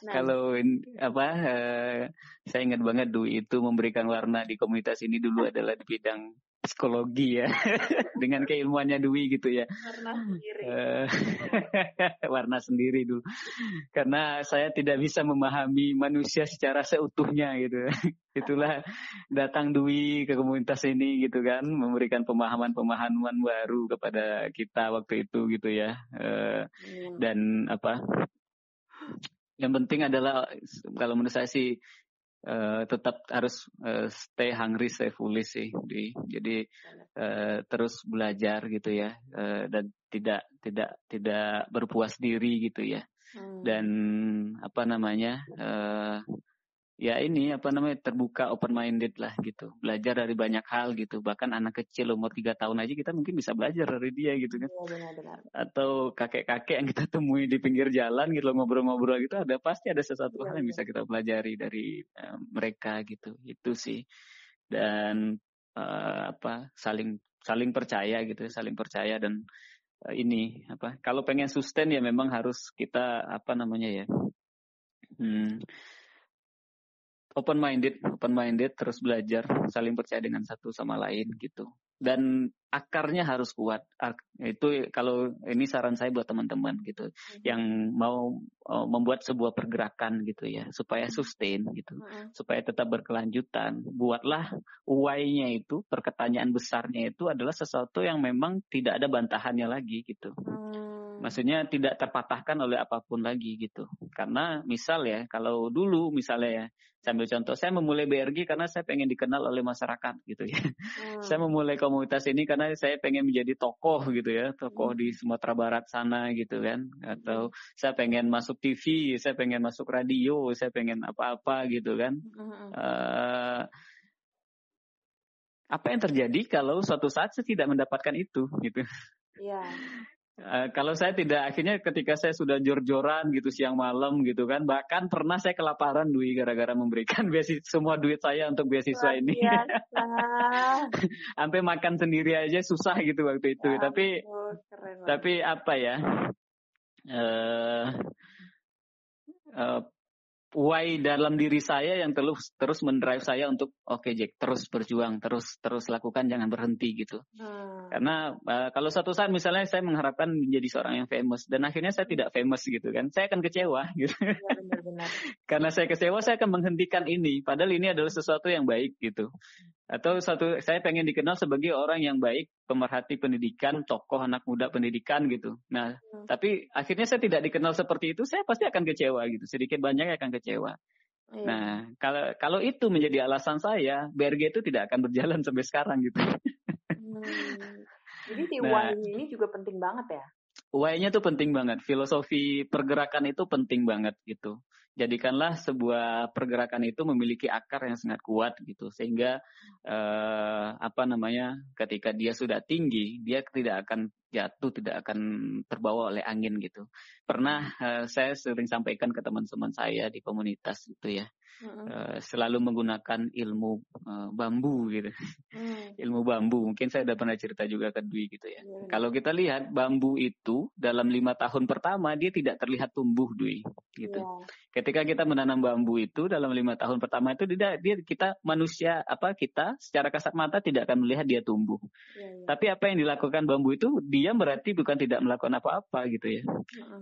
Nah, kalau apa, uh, saya ingat banget Dwi itu memberikan warna di komunitas ini dulu adalah di bidang psikologi ya. (laughs) Dengan keilmuannya Dwi gitu ya. Warna sendiri. Uh, (laughs) warna sendiri dulu karena saya tidak bisa memahami manusia secara seutuhnya gitu. (laughs) Itulah datang Dwi ke komunitas ini gitu kan memberikan pemahaman-pemahaman baru kepada kita waktu itu gitu ya. Uh, hmm. dan apa yang penting adalah kalau menurut saya sih uh, tetap harus uh, stay hungry, stay foolish sih. Di, jadi uh, terus belajar gitu ya uh, dan tidak tidak tidak berpuas diri gitu ya. Hmm. Dan apa namanya? Uh, ya ini apa namanya terbuka open minded lah gitu. Belajar dari banyak hal gitu. Bahkan anak kecil umur tiga tahun aja kita mungkin bisa belajar dari dia gitu kan. Ya, benar, benar. atau kakek kakek yang kita temui di pinggir jalan gitu ngobrol-ngobrol gitu ada pasti ada sesuatu ya, hal yang bisa kita pelajari dari uh, mereka gitu. Itu sih. Dan uh, apa saling saling percaya gitu saling percaya dan uh, ini apa kalau pengen sustain ya memang harus kita apa namanya ya hmm, open minded, open minded terus belajar, saling percaya dengan satu sama lain gitu. Dan akarnya harus kuat. Itu kalau ini saran saya buat teman-teman gitu hmm. yang mau uh, membuat sebuah pergerakan gitu ya, supaya sustain gitu, hmm. supaya tetap berkelanjutan. Buatlah why-nya itu, pertanyaan besarnya itu adalah sesuatu yang memang tidak ada bantahannya lagi gitu. Hmm. Maksudnya tidak terpatahkan oleh apa pun lagi gitu. Karena misal ya, kalau dulu misalnya ya, saya ambil contoh, saya memulai BRG karena saya pengen dikenal oleh masyarakat gitu ya. Hmm. saya memulai komunitas ini karena saya pengen menjadi tokoh gitu ya, tokoh hmm. di Sumatera Barat sana gitu kan. Atau hmm. saya pengen masuk TV, saya pengen masuk radio, saya pengen apa-apa gitu kan. Hmm. Uh, apa yang terjadi kalau suatu saat saya tidak mendapatkan itu gitu? Iya. Uh, kalau saya tidak akhirnya ketika saya sudah jor-joran gitu siang malam gitu kan bahkan pernah saya kelaparan Dwi gara-gara memberikan (laughs) beasiswa semua duit saya untuk beasiswa ini. (laughs) sampai makan sendiri aja susah gitu waktu itu. Ya, tapi tapi apa ya? Uh, uh, why dalam diri saya yang terus terus mendrive saya untuk oke okay, Jack terus berjuang terus terus lakukan jangan berhenti gitu hmm. karena uh, kalau satu saat misalnya saya mengharapkan menjadi seorang yang famous dan akhirnya saya tidak famous gitu kan saya akan kecewa (laughs) gitu ya, benar, benar. karena saya kecewa saya akan menghentikan ini padahal ini adalah sesuatu yang baik gitu atau satu saya pengen dikenal sebagai orang yang baik pemerhati pendidikan tokoh anak muda pendidikan gitu. Nah hmm. tapi akhirnya saya tidak dikenal seperti itu saya pasti akan kecewa gitu. Sedikit banyak akan kecewa. Hmm. nah kalau kalau itu menjadi alasan saya BRG itu tidak akan berjalan sampai sekarang gitu. Hmm. jadi si nah, ini juga penting banget ya? Why-nya tuh penting banget. Filosofi pergerakan itu penting banget gitu jadikanlah sebuah pergerakan itu memiliki akar yang sangat kuat gitu. Sehingga eh, apa namanya ketika dia sudah tinggi dia tidak akan jatuh tidak akan terbawa oleh angin gitu pernah eh, saya sering sampaikan ke teman-teman saya di komunitas itu ya uh, selalu menggunakan ilmu uh, bambu gitu. Mm. (laughs) ilmu bambu. Mungkin saya udah pernah cerita juga ke Dwi gitu ya. Mm. Kalau kita lihat bambu itu dalam lima tahun pertama dia tidak terlihat tumbuh Dwi gitu. Yeah. Ketika kita menanam bambu itu dalam lima tahun pertama itu tidak dia kita manusia apa kita secara kasat mata tidak akan melihat dia tumbuh. Yeah, yeah. Tapi apa yang dilakukan bambu itu dia berarti bukan tidak melakukan apa-apa gitu ya.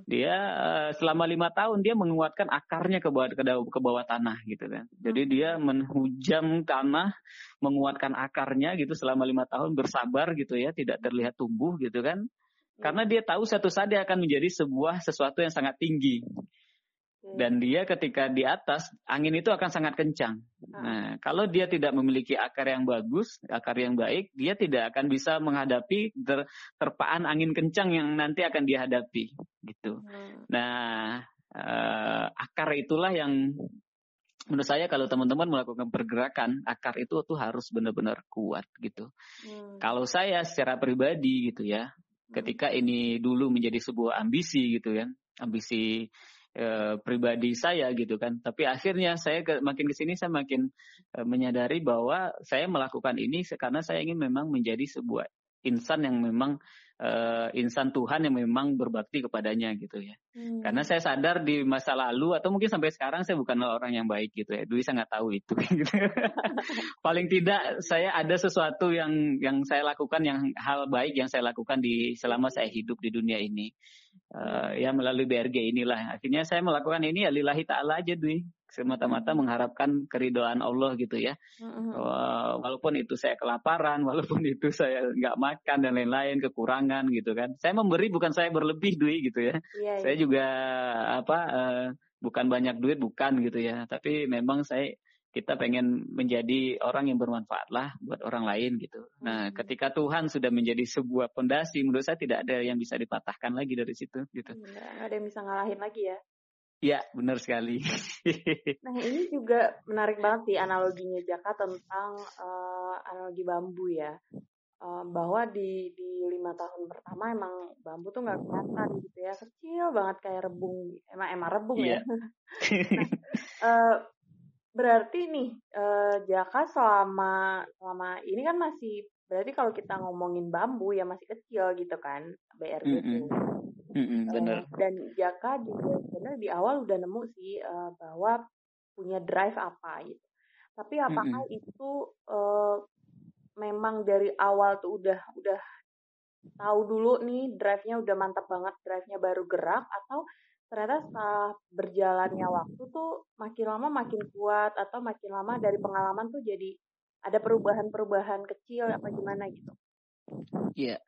Dia uh, selama lima tahun dia menguatkan akarnya ke bawah ke bawah tanah gitu kan. Jadi dia menghujam tanah, menguatkan akarnya gitu selama lima tahun bersabar gitu ya, tidak terlihat tumbuh gitu kan. Karena dia tahu satu saat dia akan menjadi sebuah sesuatu yang sangat tinggi. Dan dia ketika di atas, angin itu akan sangat kencang. Ah. Nah, kalau dia tidak memiliki akar yang bagus, akar yang baik, dia tidak akan bisa menghadapi ter, terpaan angin kencang yang nanti akan dihadapi, gitu. Hmm. Nah, uh, akar itulah yang menurut saya kalau teman-teman melakukan pergerakan akar itu tuh harus benar-benar kuat gitu. Hmm. Kalau saya secara pribadi gitu ya, hmm. ketika ini dulu menjadi sebuah ambisi gitu ya, ambisi e, pribadi saya gitu kan. Tapi akhirnya saya ke, makin ke sini saya makin e, menyadari bahwa saya melakukan ini karena saya ingin memang menjadi sebuah insan yang memang uh, insan Tuhan yang memang berbakti kepadanya gitu ya. Hmm. Karena saya sadar di masa lalu atau mungkin sampai sekarang saya bukan orang yang baik gitu ya. Dwi saya nggak tahu itu. (laughs) Gitu. Paling tidak saya ada sesuatu yang yang saya lakukan yang hal baik yang saya lakukan di selama saya hidup di dunia ini. Uh, ya melalui BRG inilah. Akhirnya saya melakukan ini ya lillahi ta'ala aja Dwi semata-mata mengharapkan keridoan Allah gitu ya. Mm-hmm. Walaupun itu saya kelaparan, (laughs) walaupun itu saya nggak makan dan lain-lain kekurangan gitu kan. Saya memberi bukan saya berlebih duit gitu ya. Yeah, saya yeah. juga apa uh, bukan banyak duit bukan gitu ya. Tapi memang saya kita pengen menjadi orang yang bermanfaat lah buat orang lain gitu. Nah, ketika Tuhan sudah menjadi sebuah pondasi, menurut saya tidak ada yang bisa dipatahkan lagi dari situ gitu. Nggak ada yang bisa ngalahin lagi ya. Iya, benar sekali. (laughs) nah, ini juga menarik banget sih analoginya Jaka tentang uh, analogi bambu ya. Uh, bahwa di di lima tahun pertama emang bambu tuh nggak kelihatan gitu ya, kecil banget kayak rebung. Emang emang rebung yeah. ya. (laughs) nah, uh, berarti nih uh, Jaka selama selama ini kan masih berarti kalau kita ngomongin bambu ya masih kecil gitu kan BRG mm -hmm. itu Mm-hmm, bener. Uh, dan Jaka juga sebenarnya di awal udah nemu sih uh, bahwa punya drive apa gitu. Tapi apakah mm-hmm. itu uh, memang dari awal tuh udah udah tahu dulu nih drive-nya udah mantap banget, drive-nya baru gerak atau ternyata setelah berjalannya waktu tuh makin lama makin kuat atau makin lama dari pengalaman tuh jadi ada perubahan-perubahan kecil apa gimana gitu? Iya. Yeah.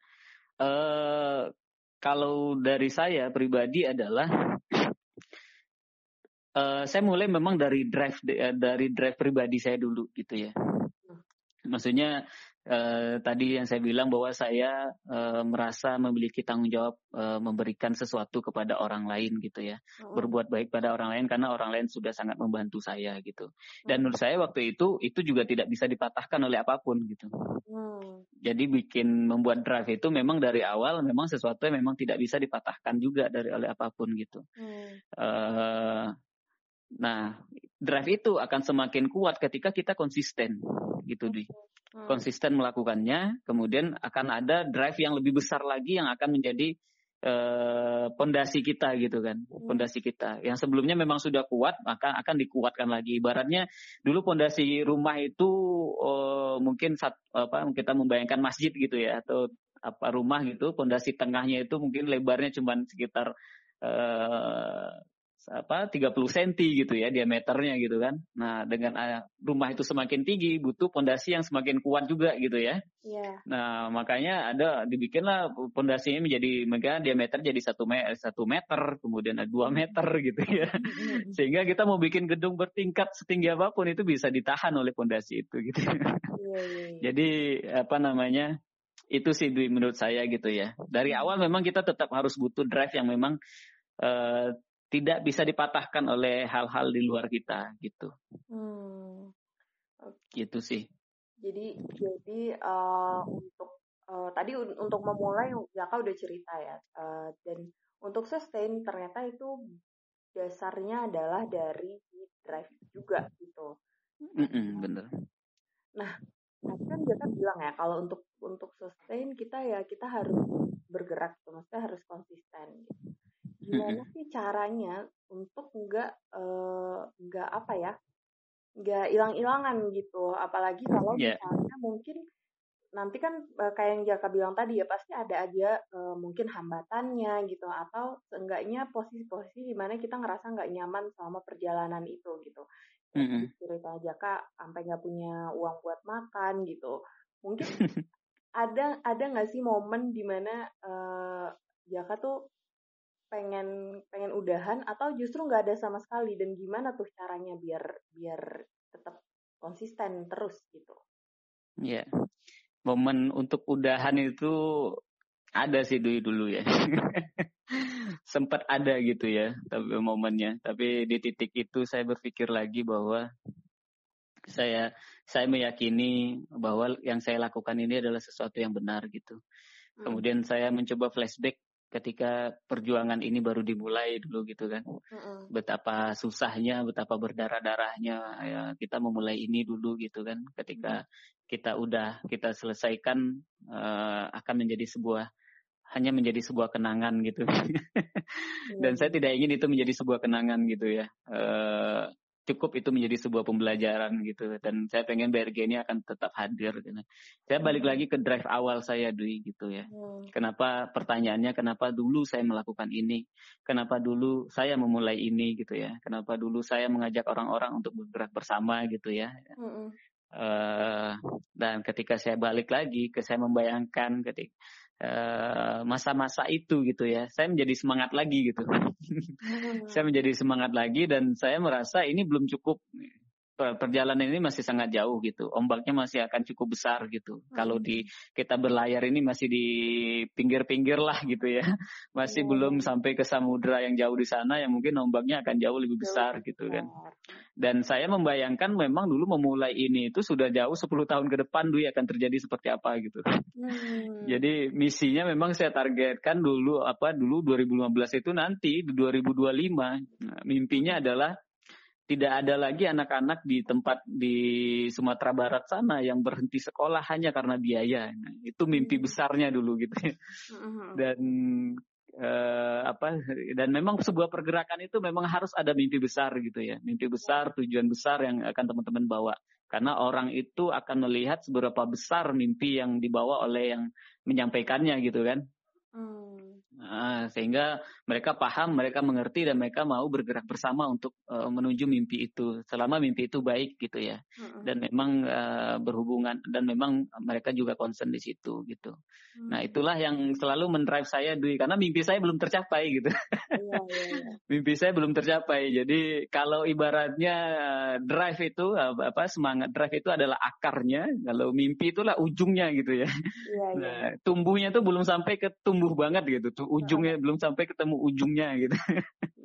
Uh, kalau dari saya pribadi adalah uh, saya mulai memang dari drive uh, dari drive pribadi saya dulu gitu ya. Maksudnya uh, tadi yang saya bilang bahwa saya uh, merasa memiliki tanggung jawab uh, memberikan sesuatu kepada orang lain gitu ya, oh. berbuat baik pada orang lain karena orang lain sudah sangat membantu saya gitu. Dan menurut saya waktu itu itu juga tidak bisa dipatahkan oleh apa pun gitu. Hmm. Jadi bikin membuat drive itu memang dari awal memang sesuatu yang memang tidak bisa dipatahkan juga dari oleh apa pun gitu. Uh, nah, drive itu akan semakin kuat ketika kita konsisten gitu di hmm. konsisten melakukannya, kemudian akan ada drive yang lebih besar lagi yang akan menjadi eh, pondasi uh, kita gitu kan, hmm. pondasi kita. Yang sebelumnya memang sudah kuat, maka akan dikuatkan lagi. Ibaratnya dulu pondasi rumah itu uh, mungkin saat, apa kita membayangkan masjid gitu ya atau apa rumah gitu, pondasi tengahnya itu mungkin lebarnya cuma sekitar uh, apa 30 cm gitu ya diameternya gitu kan. Nah, dengan uh, rumah itu semakin tinggi butuh pondasi yang semakin kuat juga gitu ya. Yeah. Nah, makanya ada dibikinlah pondasinya menjadi mega diameter jadi satu meter, satu meter, kemudian dua meter gitu ya. (laughs) Sehingga kita mau bikin gedung bertingkat setinggi apa pun itu bisa ditahan oleh pondasi itu gitu. Yeah, (laughs) yeah, yeah. Jadi apa namanya? Itu sih menurut saya gitu ya. Dari awal memang kita tetap harus butuh drive yang memang uh, tidak bisa dipatahkan oleh hal-hal di luar kita gitu. Hmm. Okay. Gitu sih. Jadi jadi uh, untuk uh, tadi untuk memulai Jaka udah cerita ya uh, dan untuk sustain ternyata itu dasarnya adalah dari drive juga gitu. Mm -mm, bener. Nah, tadi kan Jaka bilang ya kalau untuk untuk sustain kita ya kita harus bergerak, tuh, maksudnya harus konsisten. Gitu. Gimana sih caranya untuk nggak uh, nggak apa ya nggak hilang-hilangan gitu, apalagi kalau yeah. misalnya mungkin nanti kan kayak yang Jaka bilang tadi ya pasti ada aja uh, mungkin hambatannya gitu atau seenggaknya posisi-posisi di mana kita ngerasa nggak nyaman selama perjalanan itu gitu. Mm-hmm. Cerita Jaka sampai nggak punya uang buat makan gitu. Mungkin (laughs) ada ada nggak sih momen di mana uh, Jaka tuh pengen pengen udahan atau justru nggak ada sama sekali dan gimana tuh caranya biar biar tetap konsisten terus gitu? Iya. Yeah momen untuk udahan itu ada sih dulu dulu ya. (laughs) Sempat ada gitu ya, tapi momennya. Tapi di titik itu saya berpikir lagi bahwa saya saya meyakini bahwa yang saya lakukan ini adalah sesuatu yang benar gitu. Hmm. Kemudian saya mencoba flashback ketika perjuangan ini baru dimulai dulu gitu kan. Mm-hmm. Betapa susahnya, betapa berdarah-darahnya ya kita memulai ini dulu gitu kan. Ketika mm-hmm. kita udah kita selesaikan uh, akan menjadi sebuah hanya menjadi sebuah kenangan gitu. (laughs) Dan saya tidak ingin itu menjadi sebuah kenangan gitu ya. Uh, cukup itu menjadi sebuah pembelajaran gitu dan saya pengen BRG ini akan tetap hadir gitu. Saya balik hmm. lagi ke drive awal saya Dwi gitu ya. Hmm. Kenapa pertanyaannya kenapa dulu saya melakukan ini? Kenapa dulu saya memulai ini gitu ya? Kenapa dulu saya mengajak orang-orang untuk bergerak bersama gitu ya? Hmm. Uh, dan ketika saya balik lagi ke saya membayangkan ketika masa-masa uh, itu gitu ya. Saya menjadi semangat lagi gitu. Hmm. (laughs) saya menjadi semangat lagi dan saya merasa ini belum cukup perjalanan ini masih sangat jauh gitu. Ombaknya masih akan cukup besar gitu. Hmm. Kalau di kita berlayar ini masih di pinggir-pinggir lah gitu ya. (laughs) Masih hmm. belum sampai ke samudra yang jauh di sana yang mungkin ombaknya akan jauh lebih besar jauh gitu kan. Dan saya membayangkan memang dulu memulai ini itu sudah jauh 10 tahun ke depan dulu akan terjadi seperti apa gitu. Hmm. (laughs) Jadi misinya memang saya targetkan dulu apa dulu 2015 itu nanti di 2025 nah, mimpinya adalah tidak ada lagi anak-anak di tempat di Sumatera Barat sana yang berhenti sekolah hanya karena biaya. Nah, itu mimpi hmm. besarnya dulu gitu. (laughs) Hmm. Dan uh, apa dan memang sebuah pergerakan itu memang harus ada mimpi besar gitu ya. Mimpi besar, tujuan besar yang akan teman-teman bawa. Karena orang itu akan melihat seberapa besar mimpi yang dibawa oleh yang menyampaikannya gitu kan. Hmm. Nah, sehingga mereka paham, mereka mengerti dan mereka mau bergerak bersama untuk uh, menuju mimpi itu. Selama mimpi itu baik gitu ya. Mm-hmm. Dan memang uh, berhubungan dan memang mereka juga concern di situ gitu. Mm-hmm. Nah, itulah yang selalu mendrive saya Dwi karena mimpi saya belum tercapai gitu. Yeah, yeah, yeah. mimpi saya belum tercapai. Jadi kalau ibaratnya uh, drive itu apa semangat drive itu adalah akarnya, kalau mimpi itulah ujungnya gitu ya. Yeah, yeah. Nah, tumbuhnya tuh belum sampai ke tumbuh banget gitu ujungnya belum sampai ketemu ujungnya gitu.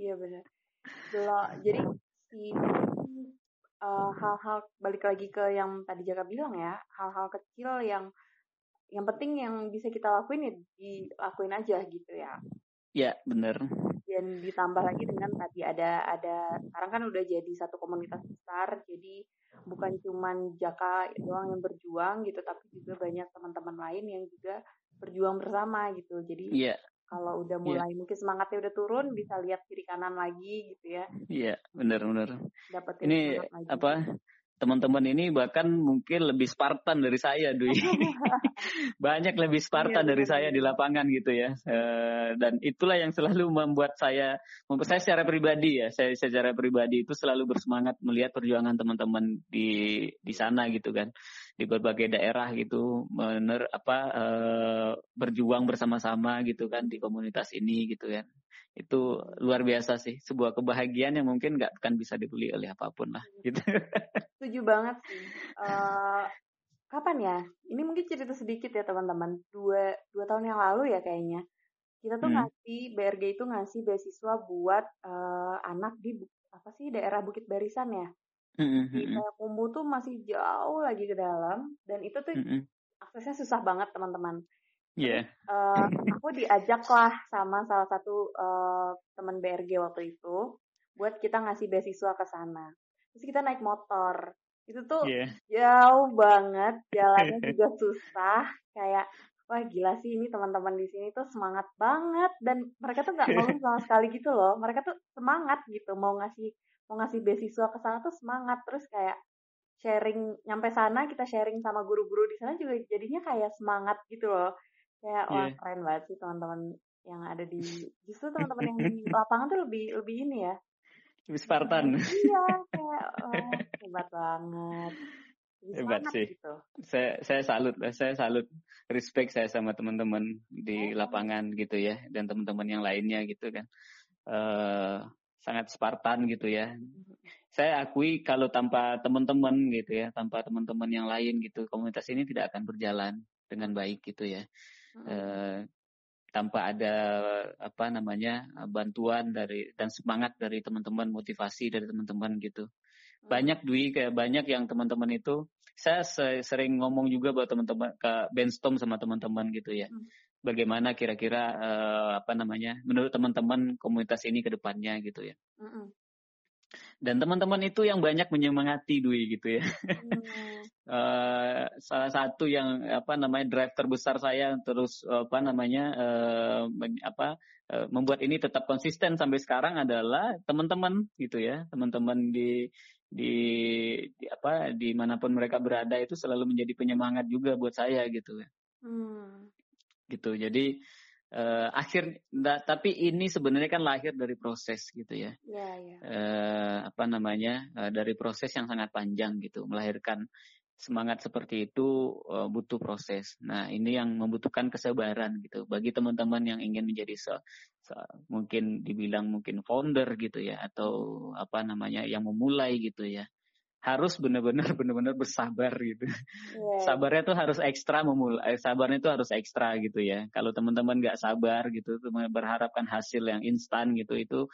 Iya benar. Belum. Jadi si uh, hal-hal balik lagi ke yang tadi Jaka bilang ya, hal-hal kecil yang yang penting yang bisa kita lakuin ya dilakuin aja gitu ya. Ya benar. Dan ditambah lagi dengan tadi ada ada sekarang kan udah jadi satu komunitas besar, jadi bukan cuman Jaka doang yang berjuang gitu, tapi juga banyak teman-teman lain yang juga berjuang bersama gitu. Jadi yeah kalau udah iya. mulai yeah. mungkin semangatnya udah turun bisa lihat kiri kanan lagi gitu ya iya yeah, benar benar ini apa teman-teman ini bahkan mungkin lebih Spartan dari saya, Dwi. (laughs) Banyak lebih Spartan iya, dari saya di lapangan gitu ya. Uh, dan itulah yang selalu membuat saya, membuat saya secara pribadi ya, saya secara pribadi itu selalu bersemangat melihat perjuangan teman-teman di di sana gitu kan, di berbagai daerah gitu, mener apa uh, berjuang bersama-sama gitu kan di komunitas ini gitu kan itu luar biasa sih sebuah kebahagiaan yang mungkin nggak akan bisa dibeli oleh apa pun lah gitu. (laughs) Setuju banget sih. Uh, kapan ya? Ini mungkin cerita sedikit ya teman-teman. Dua dua tahun yang lalu ya kayaknya. Kita tuh Hmm. ngasih BRG itu ngasih beasiswa buat eh, anak di apa sih daerah Bukit Barisan ya? Mm-mm, di mm-mm, Payakumbuh tuh masih jauh lagi ke dalam dan itu tuh mm-mm. aksesnya susah banget teman-teman Iya. Eh, aku diajak lah sama salah satu eh, teman BRG waktu itu buat kita ngasih beasiswa ke sana. Terus kita naik motor. Itu tuh Iya. jauh banget, jalannya (laughs) juga susah. Kayak wah gila sih ini teman-teman di sini tuh semangat banget dan mereka tuh nggak ngeluh sama sekali gitu loh. Mereka tuh semangat gitu mau ngasih mau ngasih beasiswa ke sana tuh semangat terus kayak sharing nyampe sana kita sharing sama guru-guru di sana juga jadinya kayak semangat gitu loh kayak wah Iya. keren banget sih teman-teman yang ada di (laughs) justru teman-teman yang di lapangan tuh lebih lebih ini ya Lebih Spartan. iya kayak (laughs) wah, hebat banget Lebih Hebat sih. gitu Saya saya salut, saya salut, respect saya sama teman-teman di Oh. lapangan gitu ya, dan teman-teman yang lainnya gitu kan. eh sangat Spartan gitu ya. Saya akui kalau tanpa teman-teman gitu ya, tanpa teman-teman yang lain gitu, komunitas ini tidak akan berjalan dengan baik gitu ya. Mm-mm. eh, tanpa ada apa namanya bantuan dari dan semangat dari teman-teman motivasi dari teman-teman gitu banyak Dwi kayak banyak yang teman-teman itu saya se- sering ngomong juga buat teman-teman ke brainstorm sama teman-teman gitu ya Hmm. bagaimana kira-kira eh, apa namanya menurut teman-teman komunitas ini ke depannya gitu ya. Dan teman-teman itu yang banyak menyemangati Dwi gitu ya Hmm. (laughs) eh salah satu yang apa namanya drive terbesar saya terus apa namanya eh, men- apa eh, membuat ini tetap konsisten sampai sekarang adalah teman-teman gitu ya teman-teman di di, di apa di mana pun mereka berada itu selalu menjadi penyemangat juga buat saya gitu ya Hmm. gitu jadi eh, akhir da- tapi ini sebenarnya kan lahir dari proses gitu ya. Ya ya. Eh, apa namanya eh, dari proses yang sangat panjang gitu. Melahirkan semangat seperti itu eh, butuh proses. Nah ini yang membutuhkan kesabaran gitu. Bagi teman-teman yang ingin menjadi se, se- mungkin dibilang mungkin founder gitu ya atau apa namanya yang memulai gitu ya harus benar-benar (laughs) benar-benar bersabar gitu. Iya, Sabarnya tuh harus ekstra memulai, sabarnya itu harus ekstra gitu ya. Kalau teman-teman nggak sabar gitu, cuma berharapkan hasil yang instan gitu, itu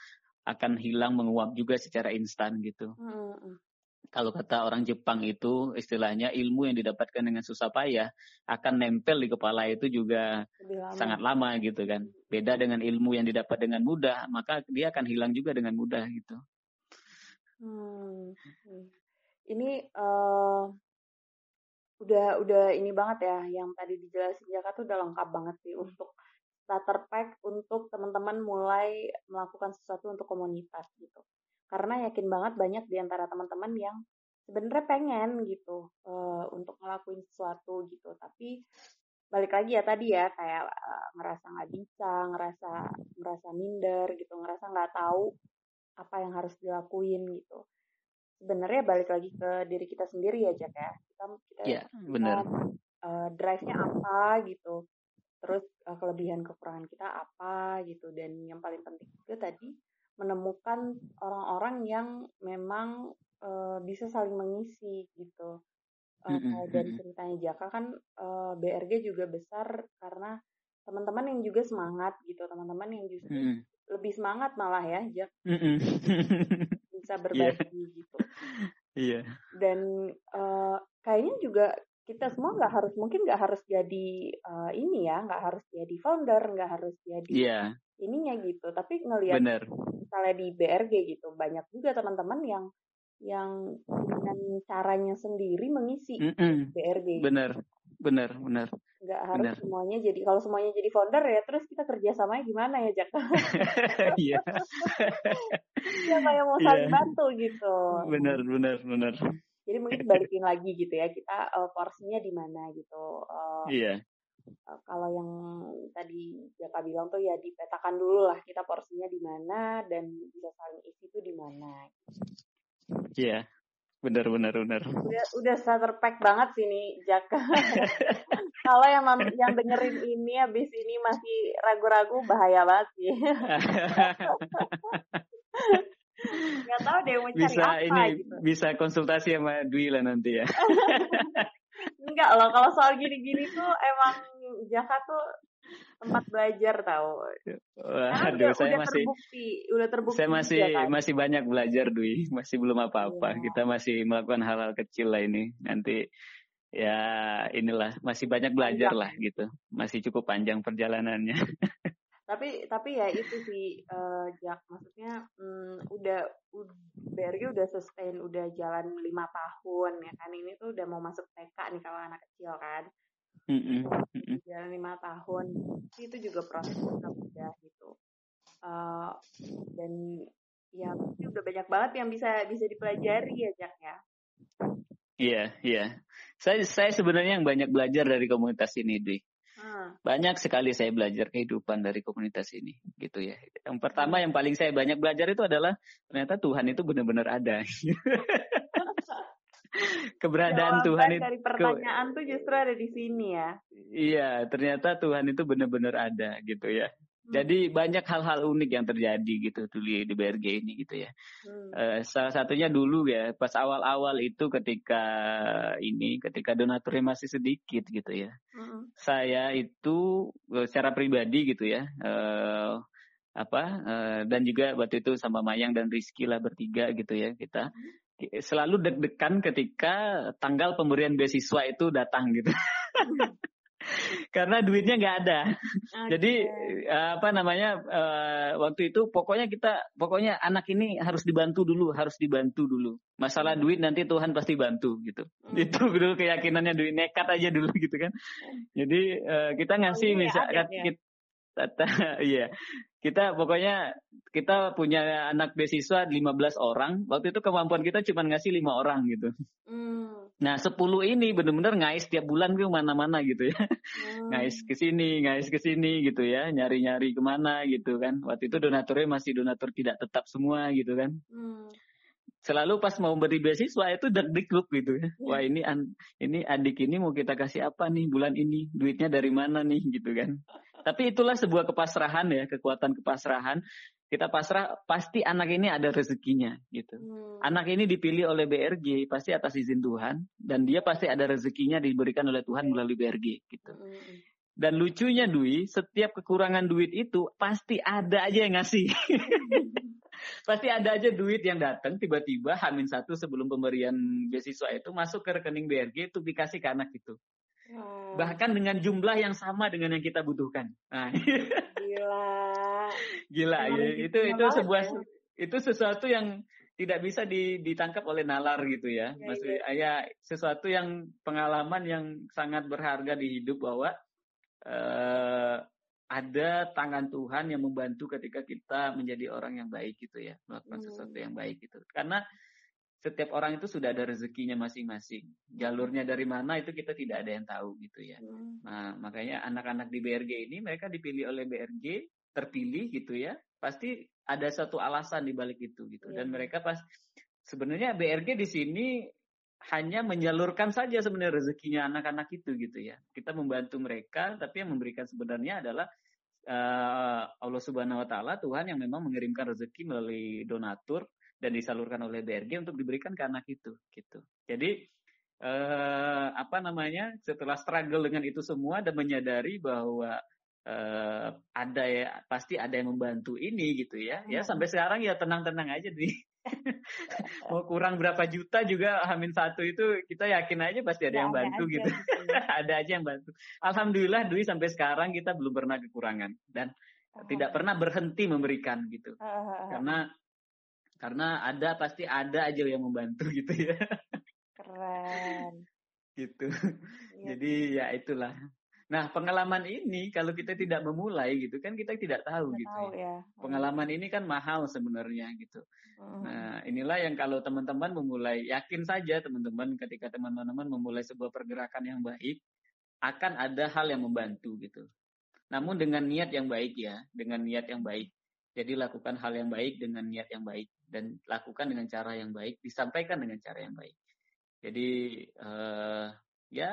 akan hilang menguap juga secara instan gitu. Mm-mm. Kalau kata orang Jepang itu istilahnya ilmu yang didapatkan dengan susah payah akan nempel di kepala itu juga lama sangat lama gitu kan. Beda dengan ilmu yang didapat dengan mudah, maka dia akan hilang juga dengan mudah gitu. Hmm. Ini eh udah udah ini banget ya, yang tadi dijelasin. Jaka tuh udah lengkap banget sih untuk starter pack untuk teman-teman mulai melakukan sesuatu untuk komunitas gitu. Karena yakin banget banyak di antara teman-teman yang sebenarnya pengen gitu eh, untuk ngelakuin sesuatu gitu, tapi balik lagi ya tadi ya kayak eh, ngerasa nggak bisa, ngerasa ngerasa minder gitu, ngerasa nggak tahu apa yang harus dilakuin gitu sebenarnya balik lagi ke diri kita sendiri ya Jack ya kita kita Iya, benar. uh, drive-nya apa gitu terus uh, kelebihan kekurangan kita apa gitu dan yang paling penting juga tadi menemukan orang-orang yang memang uh, bisa saling mengisi gitu Uh, dari mm-mm. ceritanya Jaka kan uh, BRG juga besar karena teman-teman yang juga semangat gitu teman-teman yang justru Mm-mm. lebih semangat malah ya Jack Mm-mm. (laughs) bisa berbagi gitu (laughs) Iya. dan eh, kayaknya juga kita semua nggak harus mungkin nggak harus jadi eh, ini ya nggak harus jadi founder nggak harus jadi Iya, ininya gitu tapi ngelihat benar. misalnya di BRG gitu banyak juga teman-teman yang yang dengan caranya sendiri mengisi Mm-mm. BRG Benar. Benar, benar. nggak harus benar. semuanya jadi kalau semuanya jadi founder ya terus kita kerjasamanya gimana ya Jack (laughs) Iya. (laughs) siapa yang mau Iya. saling bantu gitu Benar, benar, benar. jadi mungkin (laughs) balikin lagi gitu ya kita eh, porsinya di mana gitu Eh, Iya. Eh, kalau yang tadi Jaka bilang tuh ya dipetakan dulu lah kita porsinya di mana dan bisa saling isi tuh di mana. Iya. Benar, benar, benar. Udah udah starter pack banget sih nih Jaka. (laughs) kalau yang yang dengerin ini habis ini masih ragu-ragu bahaya banget sih. (laughs) Nggak tahu deh mau cari bisa apa ini gitu. bisa konsultasi sama Dwi lah nanti ya. (laughs) Enggak loh kalau soal gini-gini tuh emang Jaka tuh tempat belajar tahu. Aduh, saya udah masih terbukti, udah terbukti. Saya masih juga, kan? masih banyak belajar Dwi, masih belum apa-apa. Iya. Kita masih melakukan hal-hal kecil lah ini. Nanti ya inilah masih banyak belajar Panjang. lah gitu. Masih cukup panjang perjalanannya. tapi tapi ya itu sih eh Jak maksudnya mm, udah ud- BRG udah sustain udah jalan lima tahun ya kan ini tuh udah mau masuk TK nih kalau anak kecil kan Mm-mm, mm-mm. jalan lima tahun itu juga proses yang mudah gitu Eh, dan ya udah banyak banget yang bisa bisa dipelajari ya Jak ya Iya, iya. Saya saya sebenarnya yang banyak belajar dari komunitas ini, Dwi. Hmm. Banyak sekali saya belajar kehidupan dari komunitas ini, gitu ya. Yang pertama yang paling saya banyak belajar itu adalah ternyata Tuhan itu benar-benar ada. (laughs) (laughs) Keberadaan Jawaban Tuhan itu dari pertanyaan tuh justru ada di sini ya Iya, ternyata Tuhan itu benar-benar ada gitu ya. Hmm. Jadi banyak hal-hal unik yang terjadi gitu tuh di, di BRG ini gitu ya. Hmm. Eh, salah satunya dulu ya, pas awal-awal itu ketika ini, ketika donaturnya masih sedikit gitu ya. Mm-mm. Saya itu eh, secara pribadi gitu ya, eh, apa eh, dan juga waktu itu sama Mayang dan Rizky lah bertiga gitu ya kita selalu deg-degan ketika tanggal pemberian beasiswa itu datang gitu. (laughs) Karena duitnya nggak ada. Jadi Oke. eh, apa namanya eh, waktu itu pokoknya kita pokoknya anak ini harus dibantu dulu, harus dibantu dulu. Masalah duit nanti Tuhan pasti bantu gitu. Hmm. Itu dulu keyakinannya duit nekat aja dulu gitu kan. Jadi eh, kita ngasih ini misalkan adat ya? kita, (laughs) iya. Kita pokoknya kita punya anak beasiswa 15 orang. Waktu itu kemampuan kita cuma ngasih lima orang gitu. Hmm. Nah 10 ini benar-benar ngais tiap bulan ke mana-mana gitu ya Hmm. ngais ke sini, ngais ke sini gitu ya, nyari-nyari ke mana gitu kan. Waktu itu donaturnya masih donatur tidak tetap semua gitu kan. Hmm. Selalu pas mau beri beasiswa itu deg-degluk gitu ya. Wah ini an, ini adik ini mau kita kasih apa nih bulan ini, duitnya dari mana nih gitu kan. Tapi itulah sebuah kepasrahan ya, kekuatan kepasrahan. Kita pasrah pasti anak ini ada rezekinya gitu. Hmm. Anak ini dipilih oleh BRG pasti atas izin Tuhan dan dia pasti ada rezekinya diberikan oleh Tuhan melalui BRG gitu. Hmm. Dan lucunya Dwi, setiap kekurangan duit itu pasti ada aja yang ngasih. (laughs) pasti ada aja duit yang datang tiba-tiba Hamin satu sebelum pemberian beasiswa itu masuk ke rekening BRG itu dikasih ke anak itu. Hmm. Bahkan dengan jumlah yang sama dengan yang kita butuhkan. Nah, Gila. (laughs) gila ya. Itu itu sebuah ya. itu sesuatu yang tidak bisa di- ditangkap oleh nalar gitu ya. Iya, Maksudnya ya sesuatu yang pengalaman yang sangat berharga di hidup bahwa eh, ada tangan Tuhan yang membantu ketika kita menjadi orang yang baik gitu ya, melakukan Hmm. sesuatu yang baik gitu. Karena setiap orang itu sudah ada rezekinya masing-masing. Jalurnya dari mana itu kita tidak ada yang tahu gitu ya. Hmm. Nah, makanya anak-anak di BRG ini mereka dipilih oleh BRG, terpilih gitu ya. Pasti ada satu alasan di balik itu gitu. Dan Iya. mereka pas sebenarnya BRG di sini hanya menyalurkan saja sebenarnya rezekinya anak-anak itu gitu ya. Kita membantu mereka, tapi yang memberikan sebenarnya adalah eh, Allah Subhanahu wa taala Tuhan yang memang mengirimkan rezeki melalui donatur dan disalurkan oleh BRG untuk diberikan ke anak itu gitu. Jadi eh apa namanya? Setelah struggle dengan itu semua dan menyadari bahwa eh ada ya pasti ada yang membantu ini gitu ya. Ya Hmm. sampai sekarang ya tenang-tenang aja nih. (laughs) Mau kurang berapa juta juga Hamin satu itu kita yakin aja pasti ada Ya, yang ada bantu aja gitu. gitu ya. (laughs) ada aja yang bantu. Alhamdulillah Dwi sampai sekarang kita belum pernah kekurangan dan tidak pernah berhenti memberikan gitu. Ah, Karena karena ada pasti ada aja yang membantu (laughs) gitu ya. Keren. gitu. Iya. Jadi ya itulah. Nah, pengalaman ini kalau kita tidak memulai gitu kan kita tidak tahu Nggak gitu tahu ya. ya. Pengalaman ini kan mahal sebenarnya gitu. Hmm. Nah, inilah yang kalau teman-teman memulai, yakin saja teman-teman ketika teman-teman memulai sebuah pergerakan yang baik, akan ada hal yang membantu gitu. Namun dengan niat yang baik ya, dengan niat yang baik. Jadi lakukan hal yang baik dengan niat yang baik dan lakukan dengan cara yang baik, disampaikan dengan cara yang baik. Jadi eh ya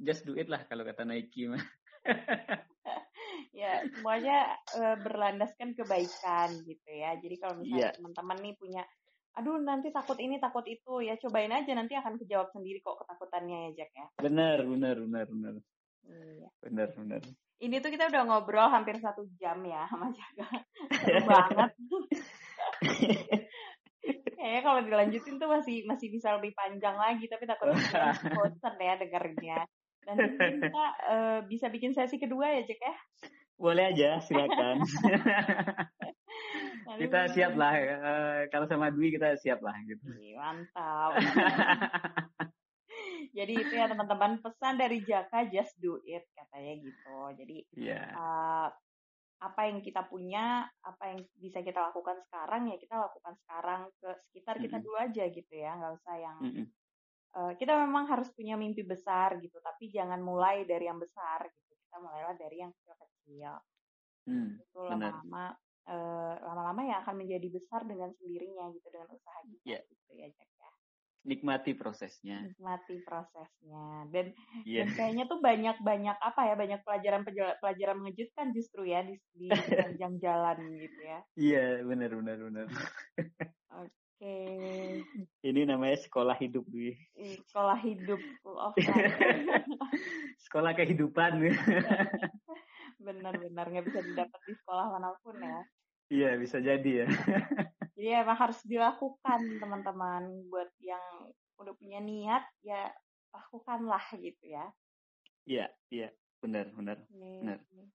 just do it lah kalau kata Nike mah. ya semuanya eh, berlandaskan kebaikan gitu ya. Jadi kalau misalnya Iya. teman-teman nih punya, aduh nanti takut ini takut itu ya cobain aja nanti akan kejawab sendiri kok ketakutannya ya Jack ya. Benar, benar, benar, benar. Iya. Bener, bener. Ini tuh kita udah ngobrol hampir satu jam ya sama Jaka. Seru banget. (laughs) (laughs) Kayaknya kalau dilanjutin tuh masih masih bisa lebih panjang lagi, tapi takutnya (laughs) kalian bosan ya dengarnya. Dan kita eh, bisa bikin sesi kedua ya, Jack ya. Boleh aja, silakan. (laughs) Kita siap lah. eh, kalau sama Dwi kita siap lah gitu. Mantap. Jadi itu ya teman-teman pesan dari Jaka just do it katanya gitu. Jadi Iya. uh, apa yang kita punya, apa yang bisa kita lakukan sekarang ya kita lakukan sekarang ke sekitar kita Mm-mm. dulu aja gitu ya, nggak usah yang Mm-mm. uh, kita memang harus punya mimpi besar gitu, tapi jangan mulai dari yang besar gitu. Kita mulailah dari yang kecil-kecil. Hmm, Itu lama-lama uh, lama-lama ya akan menjadi besar dengan sendirinya gitu dengan usaha kita Iya. gitu ya Jack. Nikmati prosesnya. Nikmati prosesnya dan Iya. dan kayaknya tuh banyak-banyak apa ya banyak pelajaran pelajaran mengejutkan justru ya di di sepanjang (laughs) jalan gitu ya. Iya, benar, benar, benar. Oke, Ini namanya sekolah hidup, Dwi. Sekolah hidup of life. (laughs) sekolah kehidupan. (laughs) Benar-benar nggak bisa didapat di sekolah mana pun ya. Iya, bisa jadi ya. (laughs) Jadi emang harus dilakukan teman-teman buat yang udah punya niat ya lakukanlah gitu ya. Iya, iya, benar, benar. Nih, Benar. nih.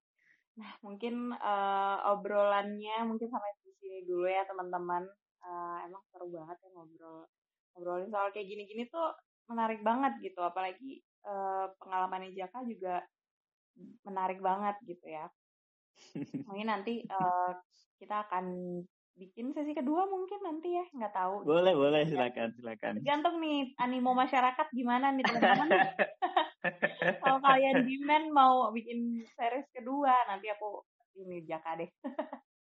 Nah, mungkin eh, obrolannya mungkin sampai di sini dulu ya teman-teman. Eh, emang seru banget ya ngobrol ngobrolin soal kayak gini-gini tuh menarik banget gitu. Apalagi eh, pengalamannya Jaka juga menarik banget gitu ya. Mungkin nanti eh, kita akan bikin sesi kedua mungkin nanti ya, nggak tahu. Boleh, boleh, silakan, silakan. Tergantung nih animo masyarakat gimana nih teman-teman. (laughs) Kalau kalian demand mau bikin series kedua, nanti aku ini Jaka deh.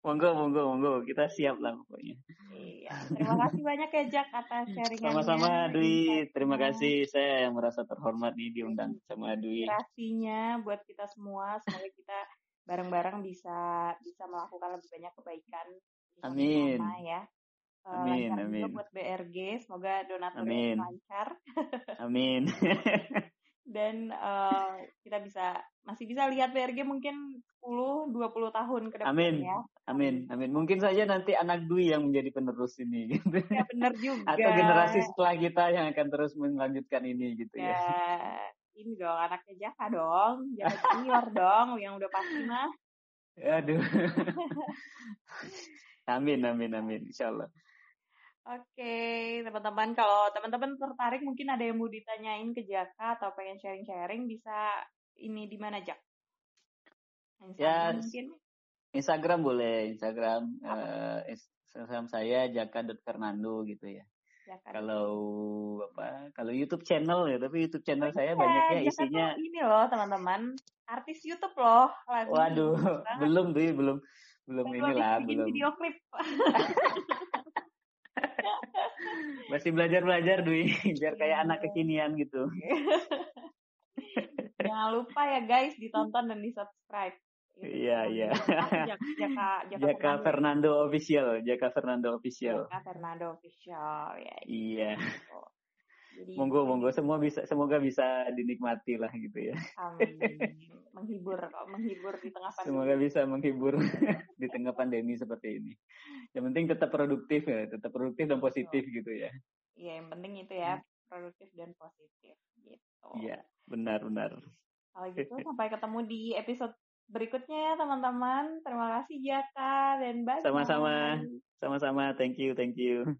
Monggo, monggo, monggo. Kita siap lah pokoknya. Iya. Terima kasih banyak ya Jack atas sharingannya. Sama-sama, Dwi. Terima kasih. Saya yang merasa terhormat nih diundang sama Dwi. Inspirasinya buat kita semua. Semoga kita bareng-bareng bisa bisa melakukan lebih banyak kebaikan. Amin. bersama-sama ya. Eh, Amin, juga amin. buat BRG. Semoga donaturnya Amin. lancar. (laughs) Amin. (laughs) dan eh, kita bisa masih bisa lihat BRG mungkin 10 20 tahun ke depan Amin. ya. Amin, amin. Mungkin saja nanti anak Dwi yang menjadi penerus ini gitu. Ya benar (laughs) juga. Atau generasi setelah kita yang akan terus melanjutkan ini gitu ya, ya. Ini dong anaknya Jaka dong, Jaka senior dong yang udah pasti mah. Aduh. (laughs) amin, amin, amin. Insya Allah. Oke, teman-teman kalau teman-teman tertarik mungkin ada yang mau ditanyain ke Jaka atau pengen sharing-sharing bisa ini di mana Jak? Ya, mungkin. Instagram boleh, Instagram Apa? eh, Instagram saya jaka.fernando gitu ya. Jaka. Kalau apa? Kalau YouTube channel ya, tapi YouTube channel saya Iya, banyaknya isinya tuh ini loh teman-teman, artis YouTube loh. Lagi waduh, (laughs) belum Dwi, belum belum inilah, habis bikin belum. video klip. (laughs) Masih belajar-belajar Dwi, (laughs) biar kayak Iya. anak kekinian gitu. Jangan lupa ya guys ditonton dan di subscribe. Iya, iya. Jaka, Jaka, Jaka, Jaka Fernando official, Jaka Fernando official. Jaka Fernando official ya. Iya. gitu. Jadi Monggo, monggo semua bisa semoga bisa dinikmati lah gitu ya. amin. (laughs) menghibur kok, menghibur di tengah pandemi. Semoga bisa menghibur (laughs) di tengah pandemi seperti ini. Yang penting tetap produktif ya, tetap produktif dan positif gitu ya. Iya, yang penting itu ya produktif dan positif gitu. Iya, benar-benar. Kalau gitu (laughs) sampai ketemu di episode berikutnya ya teman-teman. Terima kasih Jaka dan bye. Sama-sama. Sama-sama, thank you, thank you.